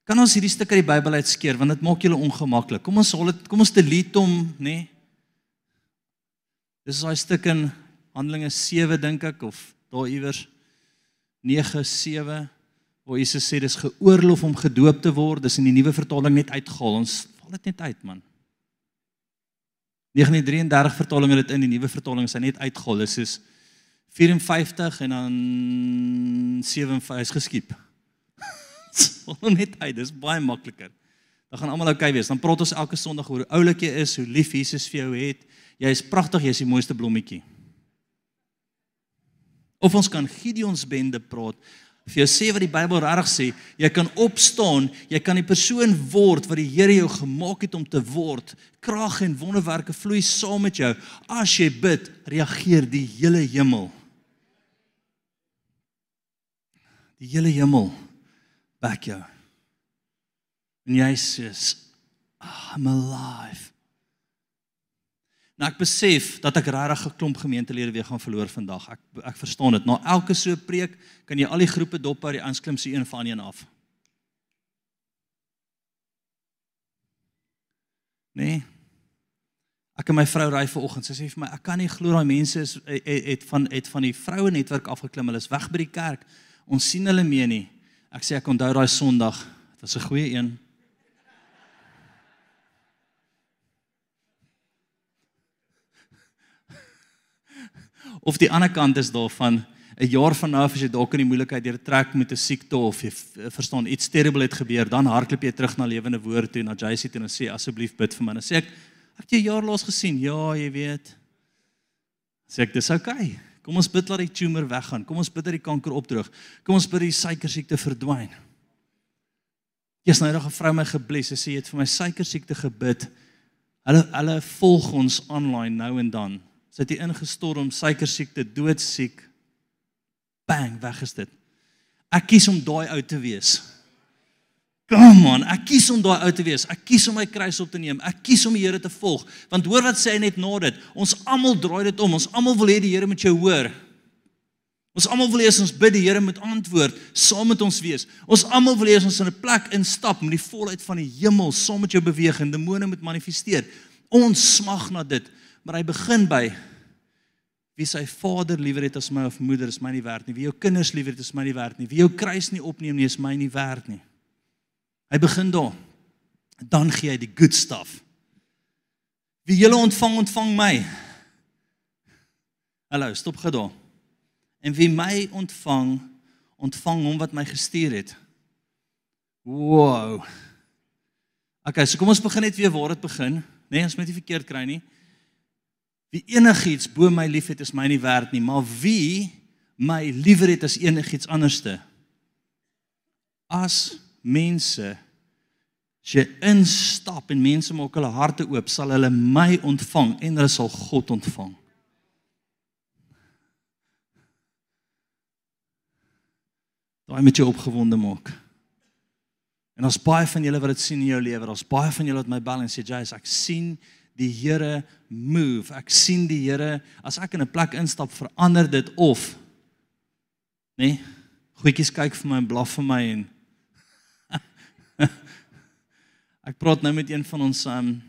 Kan ons hierdie stuk uit die Bybel uitskeer want dit maak julle ongemaklik. Kom ons hol dit, kom ons delete hom, nê? Nee? Dis daai stuk in Handelinge 7 dink ek of daar iewers 9 7 waar Jesus sê dis geoorloof om gedoop te word, dis in die nuwe vertaling net uitgehaal. Ons val dit net uit, man. 1933 vertaling het dit in die nuwe vertaling sy net uitgehaal. Dis soos 54 en dan 75 is geskiep. Val net uit, dis baie makliker. Dan gaan almal oukei wees. Dan praat ons elke Sondag oor hoe oulik jy is, hoe lief Jesus vir jou het. Jy is pragtig, jy is die mooiste blommetjie. Of ons kan Gideons bende praat vir jou sê wat die Bybel regtig sê, jy kan opstaan, jy kan die persoon word wat die Here jou gemaak het om te word. Krag en wonderwerke vloei saam met jou. As jy bid, reageer die hele hemel. Die hele hemel back jou. En jy sê, I'm alive. Nou ek besef dat ek regtig 'n klomp gemeentelede weer gaan verloor vandag. Ek ek verstaan dit. Na elke so preek kan jy al die groepe dop uit die aansklim se een van een af. Nee. Ek en my vrou ry vanoggend. Sy sê vir my, ek kan nie glo daai mense is het van het van die vroue netwerk afgeklim. Hulle is weg by die kerk. Ons sien hulle mee nie. Ek sê ek onthou daai Sondag. Dit was 'n goeie een. Of die ander kant is daarvan 'n jaar van nou as jy dalk in die moeilikheid deur trek met 'n siekte of jy verstaan iets terrible het gebeur, dan hardloop jy terug na lewende woord toe na JC toe en sê asseblief bid vir my. Dan sê ek, ek het jou jaar laas gesien. Ja, jy weet. Sê ek dis oukei. Okay. Kom ons bid dat die tumor weggaan. Kom ons bid dat die kanker opdroog. Kom ons bid dat die suikersiekte verdwyn. Eers nou 'n vrou my gebless. Sy sê jy het vir my suikersiekte gebid. Hulle hulle volg ons online nou en dan. Sy het hier ingestorm, suikersiekte, doodsiek. Bang, weg is dit. Ek kies om daai ou te wees. Kom on, ek kies om daai ou te wees. Ek kies om my kruis op te neem. Ek kies om die Here te volg. Want hoor wat sê hy net na dit. Ons almal draai dit om. Ons almal wil hê die Here moet jou hoor. Ons almal wil hê ons bid die Here moet antwoord, saam met ons wees. Ons almal wil hê ons in 'n plek instap met die volheid van die hemel, saam met jou beweeg en demone moet manifesteer. Ons smag na dit, maar hy begin by wie sy vader liewer het as my of moeder is my nie werd nie. Wie jou kinders liewer het is my nie werd nie. Wie jou kruis nie opneem nie is my nie werd nie. Hy begin daar. Dan gee hy die good stuff. Wie julle ontvang, ontvang my. Hallo, stop gou daar. En wie my ontvang, ontvang hom wat my gestuur het. Wow. Okay, so kom ons begin net weer waar dit begin, nê, nee, ons moet nie verkeerd kry nie. Wie enigiets bo my liefhet is my nie werd nie, maar wie my liewer het as enigiets anderste. As mense as jy instap en mense maak hulle harte oop, sal hulle my ontvang en hulle sal God ontvang. Daai moet jou opgewonde maak. En ons baie van julle wat dit sien in jou lewe, ons baie van julle wat my bel en sê Jais, ek sien die Here move. Ek sien die Here as ek in 'n plek instap, verander dit of nê? Nee, goedjies kyk vir my en blaf vir my en Ek praat nou met een van ons um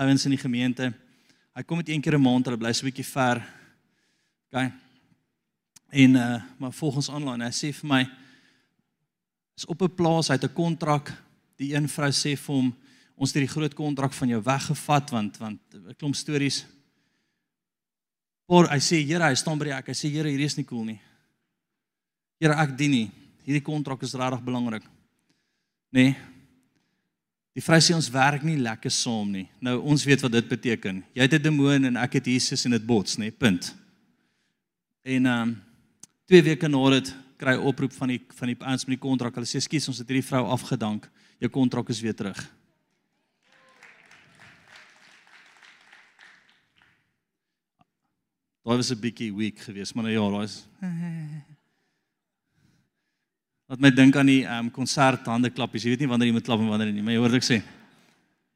ouens in die gemeente. Hy kom met een keer 'n maand, hulle bly so 'n bietjie ver. OK. En uh maar volgens aanlyn, hy sê vir my is op 'n plaas, hy het 'n kontrak. Die een vrou sê vir hom, ons het die groot kontrak van jou weggevat want want 'n klomp stories. Maar hy sê, "Here, hy staan by die ek." Hy sê, "Here, hierdie is nie cool nie." Here, ek dien nie. Hierdie kontrak is regtig belangrik. Nê? Nee, Die vrou sê ons werk nie lekker saam nie. Nou ons weet wat dit beteken. Jy het 'n demoon en ek het Jesus en dit bots, nê? Punt. En ehm um, twee weke na dit kry oproep van die van die ouens met die kontrak. Hulle sê skus, ons het hierdie vrou afgedank. Jou kontrak is weer terug. Daai was 'n bietjie weak geweest, maar nou ja, daai is Wat my dink aan die ehm um, konsert hande klappies. Jy weet nie wanneer jy moet klap en wanneer nie, maar jy hoor wat ek sê.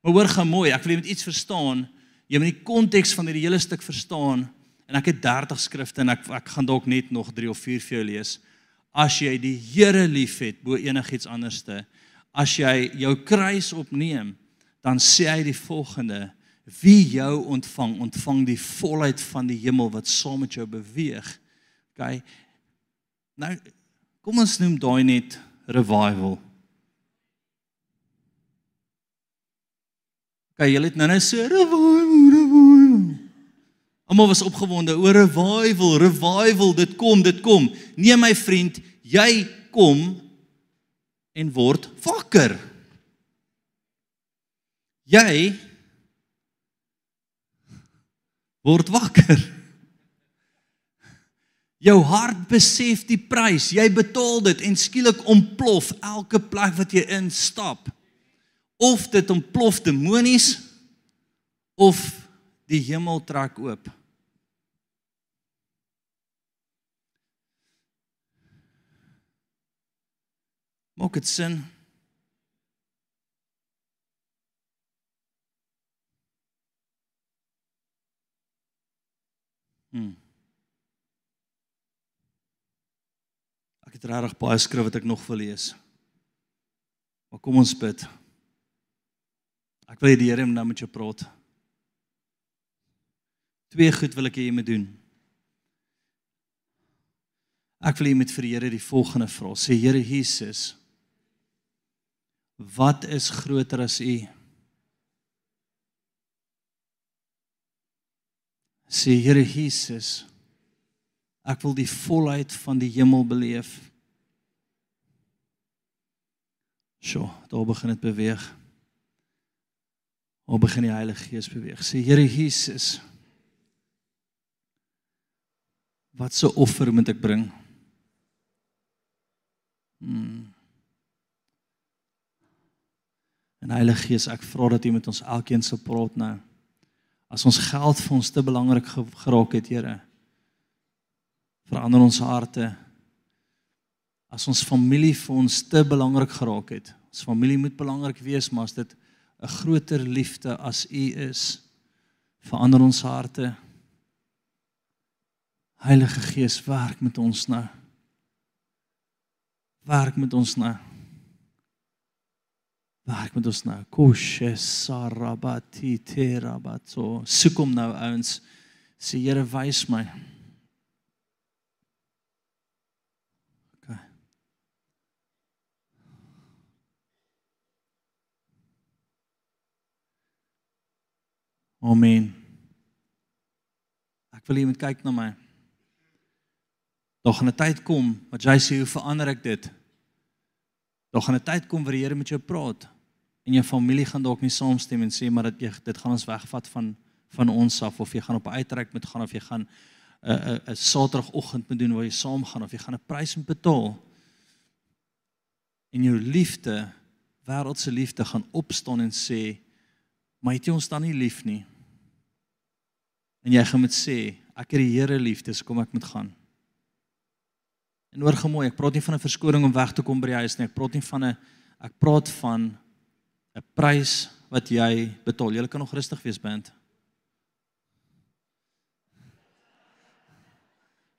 Maar hoor gaan mooi. Ek wil jy moet iets verstaan. Jy moet die konteks van hierdie hele stuk verstaan. En ek het 30 skrifte en ek ek gaan dalk net nog 3 of 4 vir jou lees. As jy die Here liefhet bo enigiets anderste, as jy jou kruis opneem, dan sê hy die volgende: Wie jou ontvang, ontvang die volheid van die hemel wat saam met jou beweeg. OK. Nou Kom ons noem daai net revival. Okay, julle het nou-nou so revival, revival. Almal was opgewonde oor revival, revival, dit kom, dit kom. Nee my vriend, jy kom en word wakker. Jy word wakker. Jou hart besef die prys. Jy betaal dit en skielik ontplof elke plek wat jy instap. Of dit ontplof demonies of die hemel trek oop. Maak dit sin? Hmm. Ek het regtig baie skrif wat ek nog wil lees. Maar kom ons bid. Ek wil hê die Here moet nou met jou praat. Twee goed wil ek hê jy moet doen. Ek wil hê jy moet vir die Here die volgende vra. Sê Here Jesus, wat is groter as U? Sê Here Jesus, Ek wil die volheid van die hemel beleef. So, daar begin dit beweeg. Daar begin die Heilige Gees beweeg. Sê Here Jesus, wat se so offer moet ek bring? Hmm. En Heilige Gees, ek vra dat U met ons elkeen sal praat nou. As ons geld vir ons te belangrik geraak het, Here, verander ons harte. As ons familie vir ons te belangrik geraak het, Ons familie moet belangrik wees, maar as dit 'n groter liefde as U is, verander ons harte. Heilige Gees, werk met ons nou. Werk met ons nou. Werk met ons nou. Koshe sarabati terabato. Soek hom nou ouens. Sê Here, wys my. Amen. Ek wil jy moet kyk na my. Daar gaan 'n tyd kom wat jy sê hoe verander ek dit? Daar gaan 'n tyd kom waar die Here met jou praat en jou familie gaan dalk nie saamstem en sê maar dat jy dit gaan ons wegvat van van ons af of jy gaan op 'n uitreik moet gaan of jy gaan 'n 'n 'n Saterdagoggend moet doen waar jy saam gaan of jy gaan 'n prys moet betaal. En jou liefde, wêreldse liefde gaan opstaan en sê, "Maar het jy ons dan nie lief nie?" En jy gaan met sê, "Ek het die Here lief, dis kom ek moet gaan." En hoor gemooi, ek praat nie van 'n verskoning om weg te kom by die huis nie. Ek praat nie van 'n ek praat van 'n prys wat jy betaal. Jy kan nog rustig wees, band.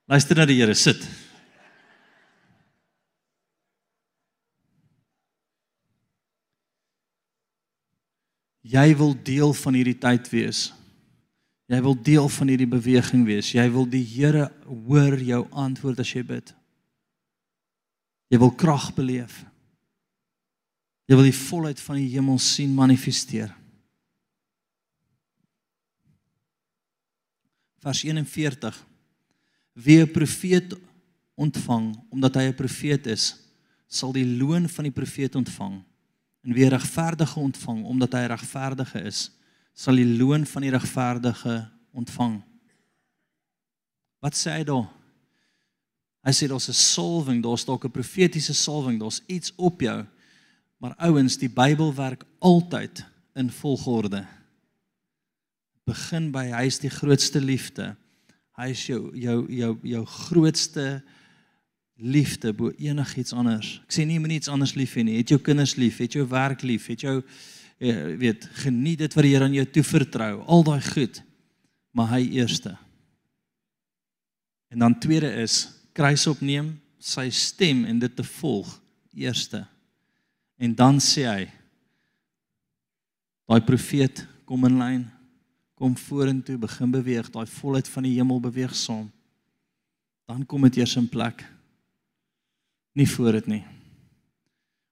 Luister na die Here, sit. Jy wil deel van hierdie tyd wees. Jy wil deel van hierdie beweging wees. Jy wil die Here hoor jou antwoord as jy bid. Jy wil krag beleef. Jy wil die volheid van die hemel sien manifesteer. Vers 41 Wie 'n profeet ontvang omdat hy 'n profeet is, sal die loon van die profeet ontvang. En wie 'n regverdige ontvang omdat hy 'n regverdige is, sal die loon van die regverdige ontvang. Wat sê hy daar? Hy sê daar's 'n salwing, daar's dalk 'n profetiese salwing, daar's iets op jou. Maar ouens, die Bybel werk altyd in volgorde. Begin by hy is die grootste liefde. Hy is jou jou jou jou grootste liefde bo enigiets anders. Ek sê nie moet iets anders lief hê nie. Het jou kinders lief, het jou werk lief, het jou eh, weet geniet dit wat die Here aan jou toevertrou. Al daai goed. Maar hy eerste. En dan tweede is kruis opneem, sy stem en dit te volg eerste. En dan sê hy daai profeet kom in lyn kom vorentoe, begin beweeg, daai volheid van die hemel beweeg saam. Dan kom dit eers in plek. Nie voor dit nie.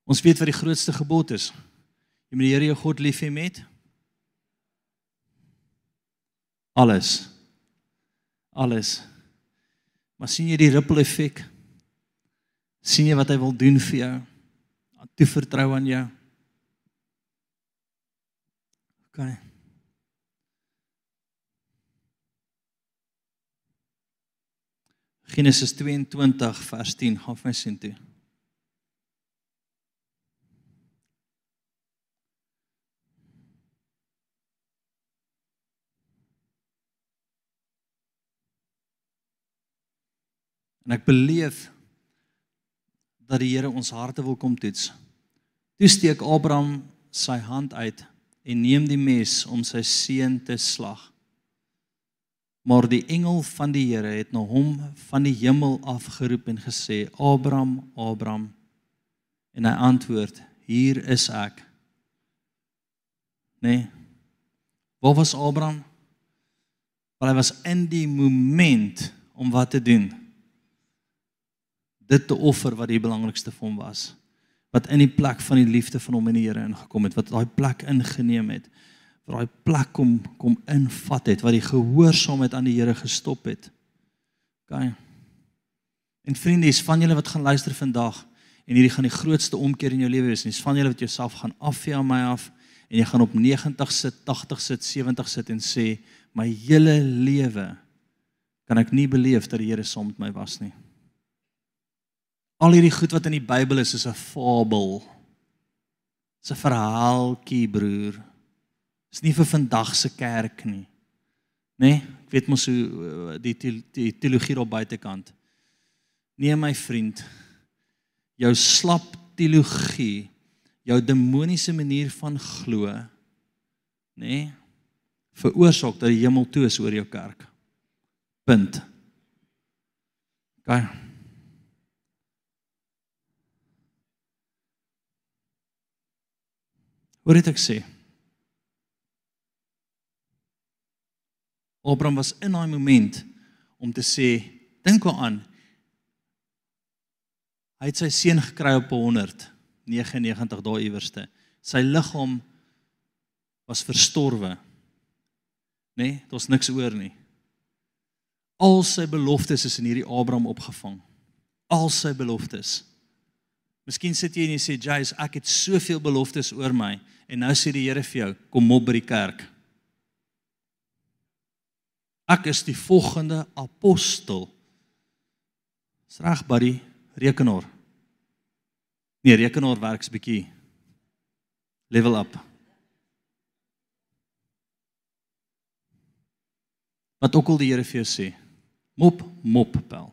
Ons weet wat die grootste gebod is. Jy moet die Here jou God lief hê met alles. Alles. Maar sien jy die ripple effek? sien jy wat hy wil doen vir jou? Toe vertrou aan jou. OK. Genesis 22 vers 10 gaan my sien toe. En ek beleef dat die Here ons harte wil kom toets. Toe steek Abraham sy hand uit en neem die mes om sy seun te slag. Maar die engel van die Here het na hom van die hemel af geroep en gesê: "Abraham, Abraham." En hy antwoord: "Hier is ek." Nee. Waar was Abraham? Want hy was in die moment om wat te doen? Dit te offer wat die belangrikste vir hom was. Wat in die plek van die liefde van hom en die Here ingekom het, wat daai plek ingeneem het waar daai plek kom kom invat het wat die gehoorsaamheid aan die Here gestop het. OK. En vriende, is van julle wat gaan luister vandag en hierdie gaan die grootste omkeer in jou lewe wees. Dis van julle wat jouself gaan afvee aan my af en jy gaan op 90 sit, 80 sit, 70 sit en sê my hele lewe kan ek nie beleef dat die Here saam met my was nie. Al hierdie goed wat in die Bybel is is 'n fabel. Dis 'n verhaaltjie, broer. Dis nie vir vandag se kerk nie. Nê? Nee, ek weet mos hoe eh, die die teologie op buitekant. Nee my vriend. Jou slap teologie jou demoniese manier van glo, nê, nee, veroorsaak dat die hemel toe is oor jou kerk. Punt. OK. Wat het ek sê? Abraham was in daai moment om te sê, dink aan hy het sy seun gekry op 199 dae iewerste. Sy liggaam was verstorwe. Nê, nee, daar's niks oor nie. Al sy beloftes is in hierdie Abraham opgevang. Al sy beloftes. Miskien sit jy en jy sê, "Jais, ek het soveel beloftes oor my." En nou sê die Here vir jou, "Kom op by die kerk." Ek is die volgende apostel. Dis reg, buddy, rekenaar. Nee, rekenaar werks bietjie level up. Wat ook al die Here vir jou sê. Mop, mop pel.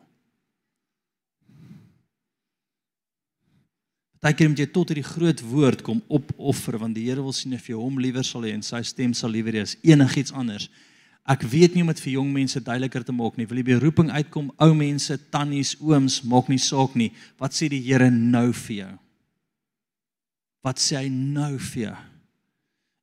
Partykeer moet jy tot hierdie groot woord kom opoffer want die Here wil sien of jy hom liewer sal hê en sy stem sal liewer as enigiets anders. Ek weet nie om dit vir jong mense duideliker te maak nie. Wil jy by roeping uitkom, ou mense, tannies, ooms, maak nie saak nie. Wat sê die Here nou vir jou? Wat sê hy nou vir jou?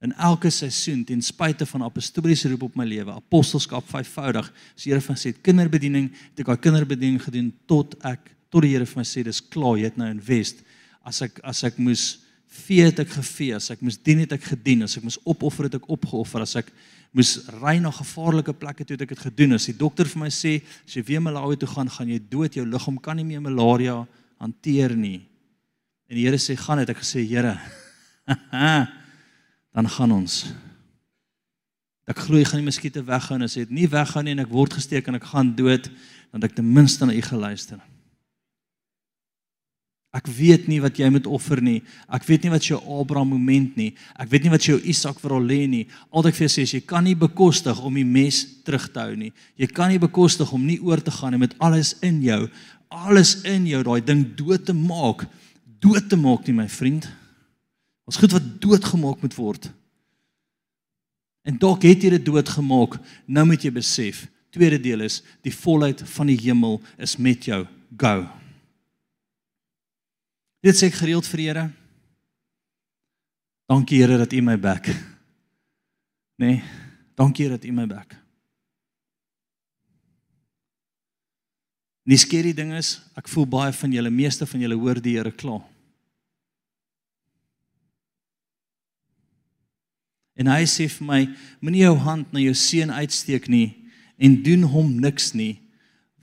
In elke seisoen ten spyte van apostoliese roep op my lewe, apostelskap vyfvoudig, as die Here van sê kinderbediening, het ek daai kinderbediening gedoen tot ek tot die Here vir my sê dis klaar, jy het nou invest as ek as ek moes vee het ek gevee, as ek moes dien het ek gedien, as ek moes opoffer het ek opgeoffer, as ek moes ry na gevaarlike plekke toe het ek dit gedoen. As die dokter vir my sê as jy weer Malawi toe gaan, gaan jy dood, jou liggaam kan nie meer malaria hanteer nie. En die Here sê gaan het ek gesê Here. dan gaan ons. Ek glo jy gaan die muskiete weghou en as jy dit nie weghou nie en ek word gesteek en ek gaan dood, dan het ek ten minste na u geluister. Ek weet nie wat jy moet offer nie. Ek weet nie wat jou Abraham moment nie. Ek weet nie wat jou Isak vir hom lê nie. Al ek vir jou sê is jy kan nie bekostig om die mes terug te hou nie. Jy kan nie bekostig om nie oor te gaan nie met alles in jou, alles in jou daai ding dood te maak. Dood te maak nie my vriend. Ons goed wat doodgemaak moet word. En dalk het jy dit doodgemaak. Nou moet jy besef, tweede deel is die volheid van die hemel is met jou. Go. Dit sê ek gereeld vir Here. Dankie Here dat U my back. Nee, dankie Here dat U my back. Die skerry ding is, ek voel baie van julle meeste van julle hoor die Here kla. En hy sê vir my, moenie jou hand na jou seun uitsteek nie en doen hom niks nie,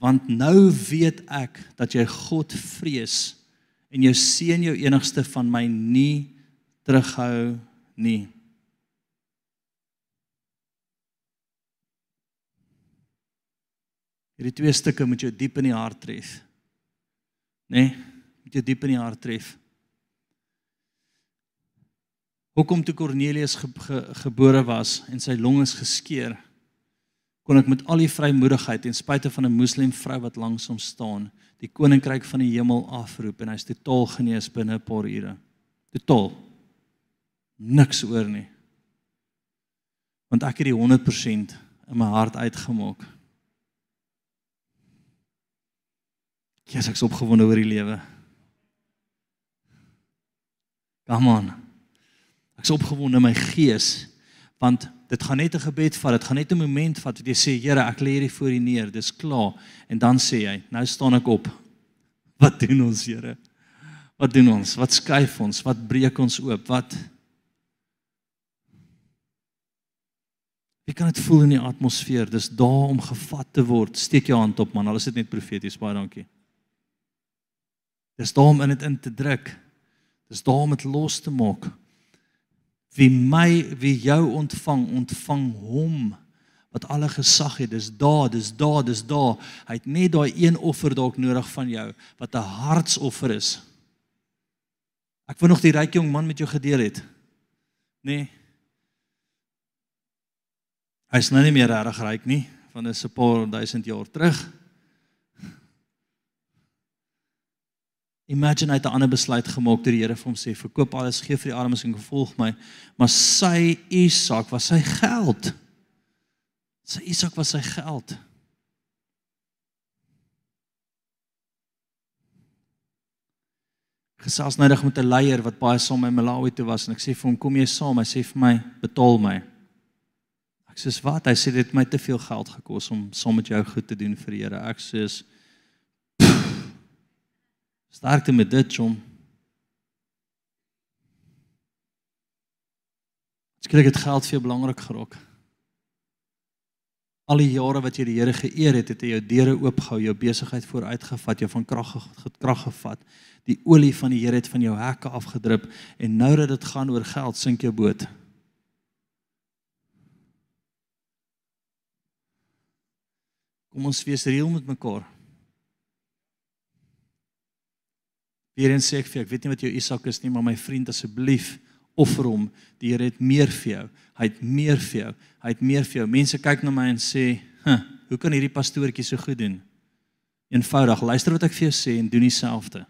want nou weet ek dat jy God vrees en jou seën jou enigste van my nie terughou nie. Hierdie twee stukke moet jou diep in die hart tref. Né? Nee, moet jou diep in die hart tref. Hoekom toe Kornelius ge, ge, gebore was en sy long is geskeur, kon ek met al die vrymoedigheid ten spyte van 'n moslim vrou wat langs hom staan, die koninkryk van die hemel afroep en hy's totaal genees binne 'n paar ure. Totaal. Niks oor nie. Want ek het die 100% in my hart uitgemaak. Jesus ek's opgewonde oor die lewe. Come on. Ek's opgewonde in my gees want dit gaan net 'n gebed vat. Dit gaan net 'n oomblik vat wat jy sê, Here, ek lê hierdie voor U neer. Dis klaar. En dan sê hy, nou staan ek op. Wat doen ons, Here? Wat doen ons? Wat skuif ons? Wat breek ons oop? Wat Wie kan dit voel in die atmosfeer? Dis daar om gevat te word. Steek jou hand op man, al is dit net profeties. Baie dankie. Dis daar om in dit in te druk. Dis daar om dit los te maak. Wie my, wie jou ontvang, ontvang hom wat alle gesag het. Dis daar, dis daar, dis daar. Hy het net daai een offer dalk nodig van jou wat 'n hartsoffer is. Ek wou nog die ryk jong man met jou gedeel het. Nee. Hy's nou nie meer reg ryk nie, van 'n se paar duisend jaar terug. Imagine hy het 'n ander besluit gemaak deur die Here vir hom sê verkoop alles, gee vir die armes en volg my. Maar sy Isak was sy geld. Sy Isak was sy geld. Gesels net met 'n leier wat baie saam met Malawi toe was en ek sê vir hom kom jy saam? Hy sê vir my betaal my. Ek sê wat? Hy sê dit het my te veel geld gekos om saam met jou goed te doen vir die Here. Ek sê Sterkte met dit, Jom. Skielik het geld vir jou belangrik geraak. Al die jare wat jy die Here geëer het, het hy jou deure oopgehou, jou besigheid vooruitgevat, jou van krag krag gevat. Die olie van die Here het van jou hekke afgedrup en nou dat dit gaan oor geld, sink jou boot. Kom ons wees reël met mekaar. Weerens sê ek vir jou, ek weet nie wat jou Isak is nie, maar my vriend asseblief offer hom. Die Here het meer vir jou. Hy het meer vir jou. Hy het meer vir jou. Mense kyk na my en sê, "Huh, hoe kan hierdie pastoortjie so goed doen?" Eenvoudig, luister wat ek vir jou sê en doen dieselfde.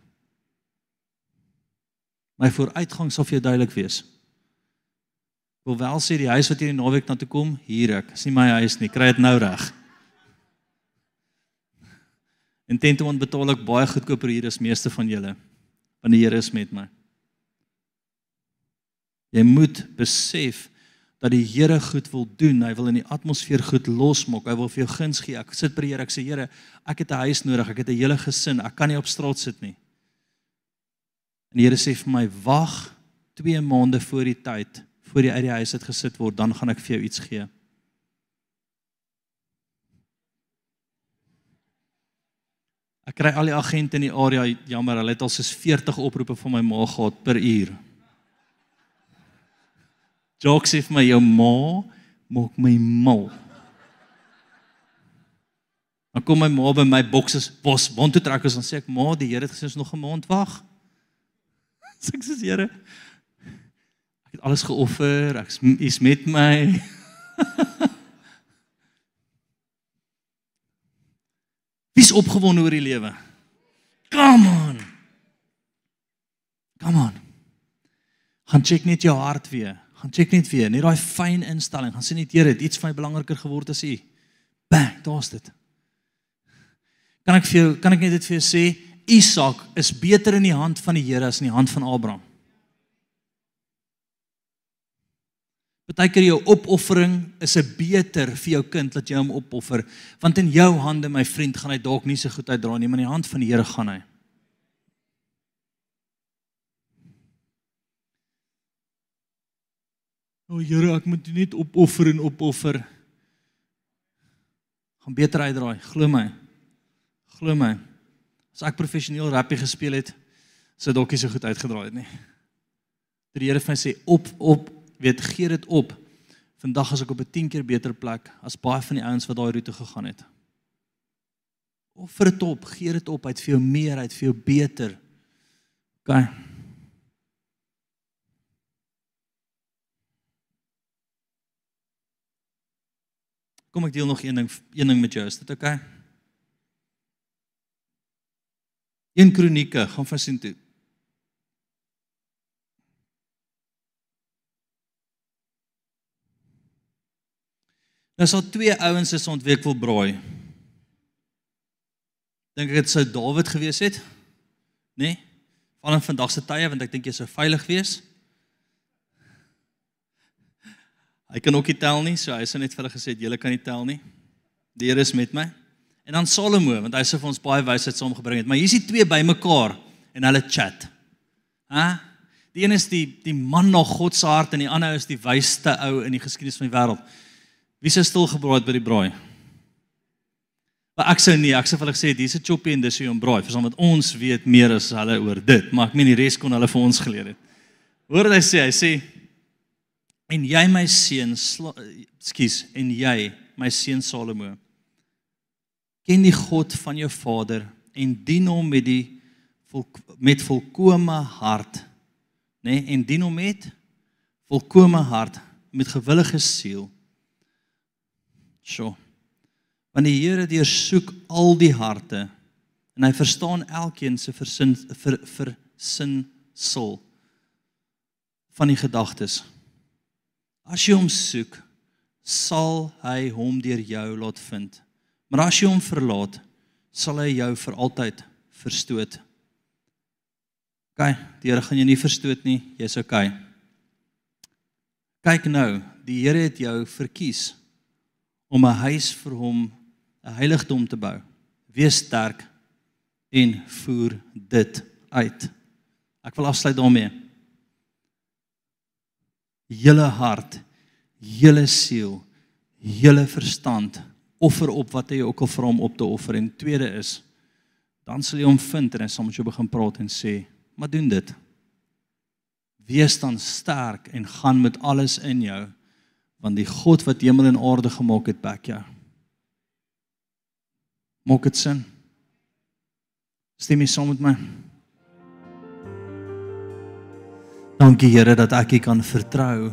My vooruitgang sal vir jou duidelik wees. Ek wil wel sê die huis wat jy in die naweek na toe kom, hier ek. Dis nie my huis nie. Kry dit nou reg. En teen toe ontbetaal ek baie goedkoper hier as meeste van julle want die Here is met my. Jy moet besef dat die Here goed wil doen. Hy wil in die atmosfeer goed losmaak. Hy wil vir jou guns gee. Ek sit by die Here. Ek sê Here, ek het 'n huis nodig. Ek het 'n hele gesin. Ek kan nie op straat sit nie. En die Here sê vir my: "Wag 2 maande voor die tyd, voor jy uit die huis uit gesit word, dan gaan ek vir jou iets gee." Ek kry al die agente in die area jammer, hulle het al soos 40 oproepe van my ma gehad per uur. Jokes sê vir my jou ma maak my mal. Dan kom my ma by my bokses bos mond toe trek en sê ek ma, die Here het gesê ons nog 'n maand wag. Sê ek sê Here. Ek het alles geoffer, ek is met my. Wie's opgewonde oor die lewe? Come on. Come on. Gaan check net jou hart weer. Gaan check net weer, net daai fyn instelling. Gaan sien net Here, dit iets vir my belangriker geword as U. Bang, daar's dit. Kan ek vir jou kan ek net dit vir jou sê, Isak is beter in die hand van die Here as in die hand van Abraham. Partykeer jou opoffering is 'n beter vir jou kind dat jy hom opoffer, want in jou hande my vriend gaan hy dalk nie so goed uitdra nie, maar in die hand van die Here gaan hy. O Here, ek moet net opoffer en opoffer. Gaan beter uitdraai, glo my. Glo my. As ek professioneel rappie gespeel het, sou dalk nie so goed uitgedraai het nie. Die Here vir my sê op op weet gee dit op. Vandag as ek op 'n 10 keer beter plek as baie van die ouens wat daai roete gegaan het. Offer dit op, gee dit op, hy't vir jou meer, hy't vir jou beter. OK. Kom ek deel nog een ding, een ding met jou, is dit OK? 1 Kronieke, gaan vir sien toe. Nou sal twee ouens is ontwek wil braai. Dink ek dit sou Dawid gewees het? Nê? Nee? Van in vandag se tye want ek dink jy sou veilig wees. Hy kan ook nie tel nie, so hy sê net vir hulle gesê julle kan nie tel nie. Die Here is met my. En dan Salomo want hy sê vir ons baie wysheid saamgebring het. Maar hier's die twee bymekaar en hulle chat. Hæ? Die een is die die man na God se hart en die ander is die wysste ou in die geskiedenis van die wêreld. Wie sou stil gebraai by die braai? Maar ek sou nie, ek sou vir hulle gesê dis 'n choppie en dis hoe om braai, verstaan wat? Ons weet meer as hulle oor dit, maar ek meen die res kon hulle vir ons geleer het. Hoor wat hy sê, hy sê en jy my seun, skus, en jy my seun Salomo ken die God van jou vader en dien hom met die volk, met volkomme hart, nê, nee, en dien hom met volkomme hart, met gewillige siel So. Want die Here deursoek al die harte En hy verstaan elkeen se versin vir versinsel van die gedagtes. As jy hom soek, sal hy hom deur jou laat vind. Maar as jy hom verlaat, sal hy jou vir altyd verstoot. OK, die Here gaan jou nie verstoot nie. Jy's OK. Kyk nou, die Here het jou verkies om 'n huis vir hom, 'n heiligdom te bou. Wees sterk en voer dit uit. Ek wil afsluit daarmee. Julle hart, julle siel, julle verstand offer op wat jy ook al vir hom op te offer en tweede is dan sal jy hom vind en hy sal met jou begin praat en sê, "Maar doen dit." Wees dan sterk en gaan met alles in jou want die God wat hemel en aarde gemaak het, back jou. Maak dit sin? Stem jy saam met my? Dankie Here dat ek U kan vertrou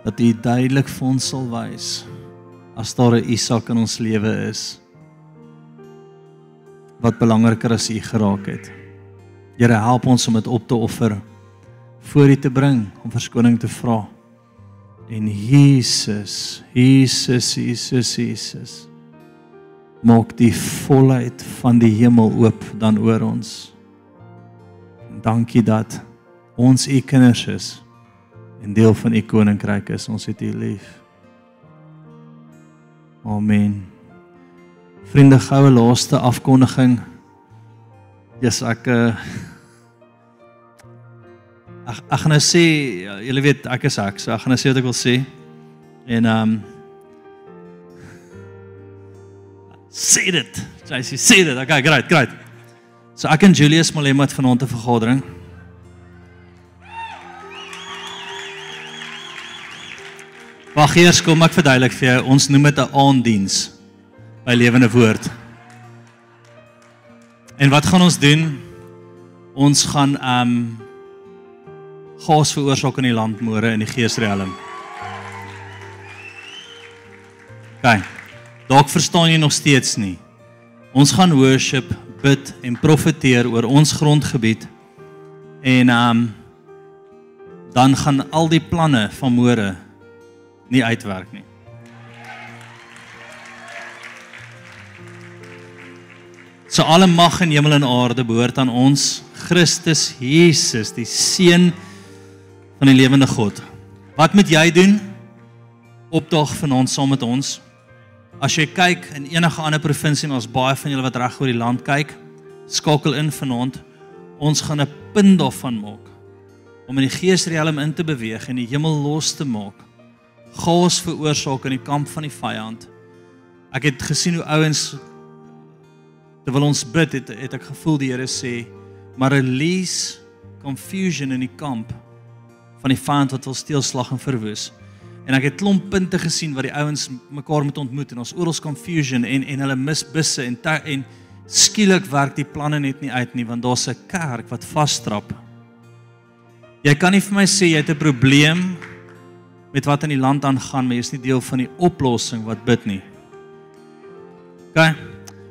dat U duidelik vir ons sal wys as daar 'n Isak in ons lewe is wat belangriker as U geraak het. Here help ons om dit op te offer voor U te bring om verskoning te vra. En Jesus, Jesus, Jesus, Jesus maak die volheid van die hemel oop dan oor ons. En dankie dat ons U kinders is en deel van U koninkryk is. Ons het U lief. Amen. Vriende, goue laaste afkondiging. Jesus ek uh, Ag ek gaan nou sê ja, julle weet ek is ek, so ek gaan nou sê wat ek wil sê. En ehm sê dit. Jy sê sê dit. Okay, great, great. So ek en Julius Malema het vanaand 'n vergadering. Wag eers kom ek verduidelik vir jou. Ons noem dit 'n aanddiens by Lewende Woord. En wat gaan ons doen? Ons gaan ehm um, gas veroorsaak in die landmoere in die geesriem. OK. Dalk verstaan jy nog steeds nie. Ons gaan worship, bid en profeteer oor ons grondgebied. En um dan gaan al die planne van môre nie uitwerk nie. So alle mag in hemel en aarde behoort aan ons Christus Jesus, die seun van die lewende God. Wat moet jy doen? Opdag vanaand saam met ons. As jy kyk in enige ander provinsie en ons baie van julle wat reg oor die land kyk, skakel in vanaand. Ons gaan 'n punt daarvan maak om in die geesriem in te beweeg en die hemel los te maak. Gaas veroorsaak in die kamp van die vyand. Ek het gesien hoe ouens terwyl ons bid het, het ek gevoel die Here sê, "Maar release confusion in die kamp van die vyand wat wil steel, slag en verwoes. En ek het klomp punte gesien waar die ouens mekaar moet ontmoet en ons oral confusion en en hulle mis busse en en skielik werk die planne net nie uit nie want daar's 'n kerk wat vasstrap. Jy kan nie vir my sê jy het 'n probleem met wat in die land aangaan, maar jy is nie deel van die oplossing wat bid nie. OK.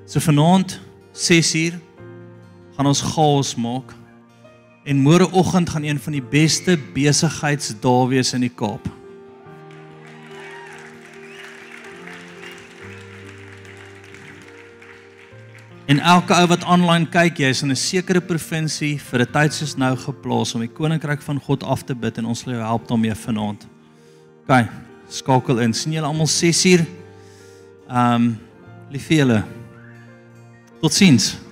So vanaand 6uur gaan ons chaos maak En môreoggend gaan een van die beste besigheidsdae wees in die Kaap. En elke ou wat aanlyn kyk, jy is in 'n sekere provinsie vir 'n tyd soos nou geplaas om die koninkryk van God af te bid en ons sal jou help daarmee vanaand. OK, skakel in. sien julle almal 6uur. Ehm um, lief vir julle. Totsiens.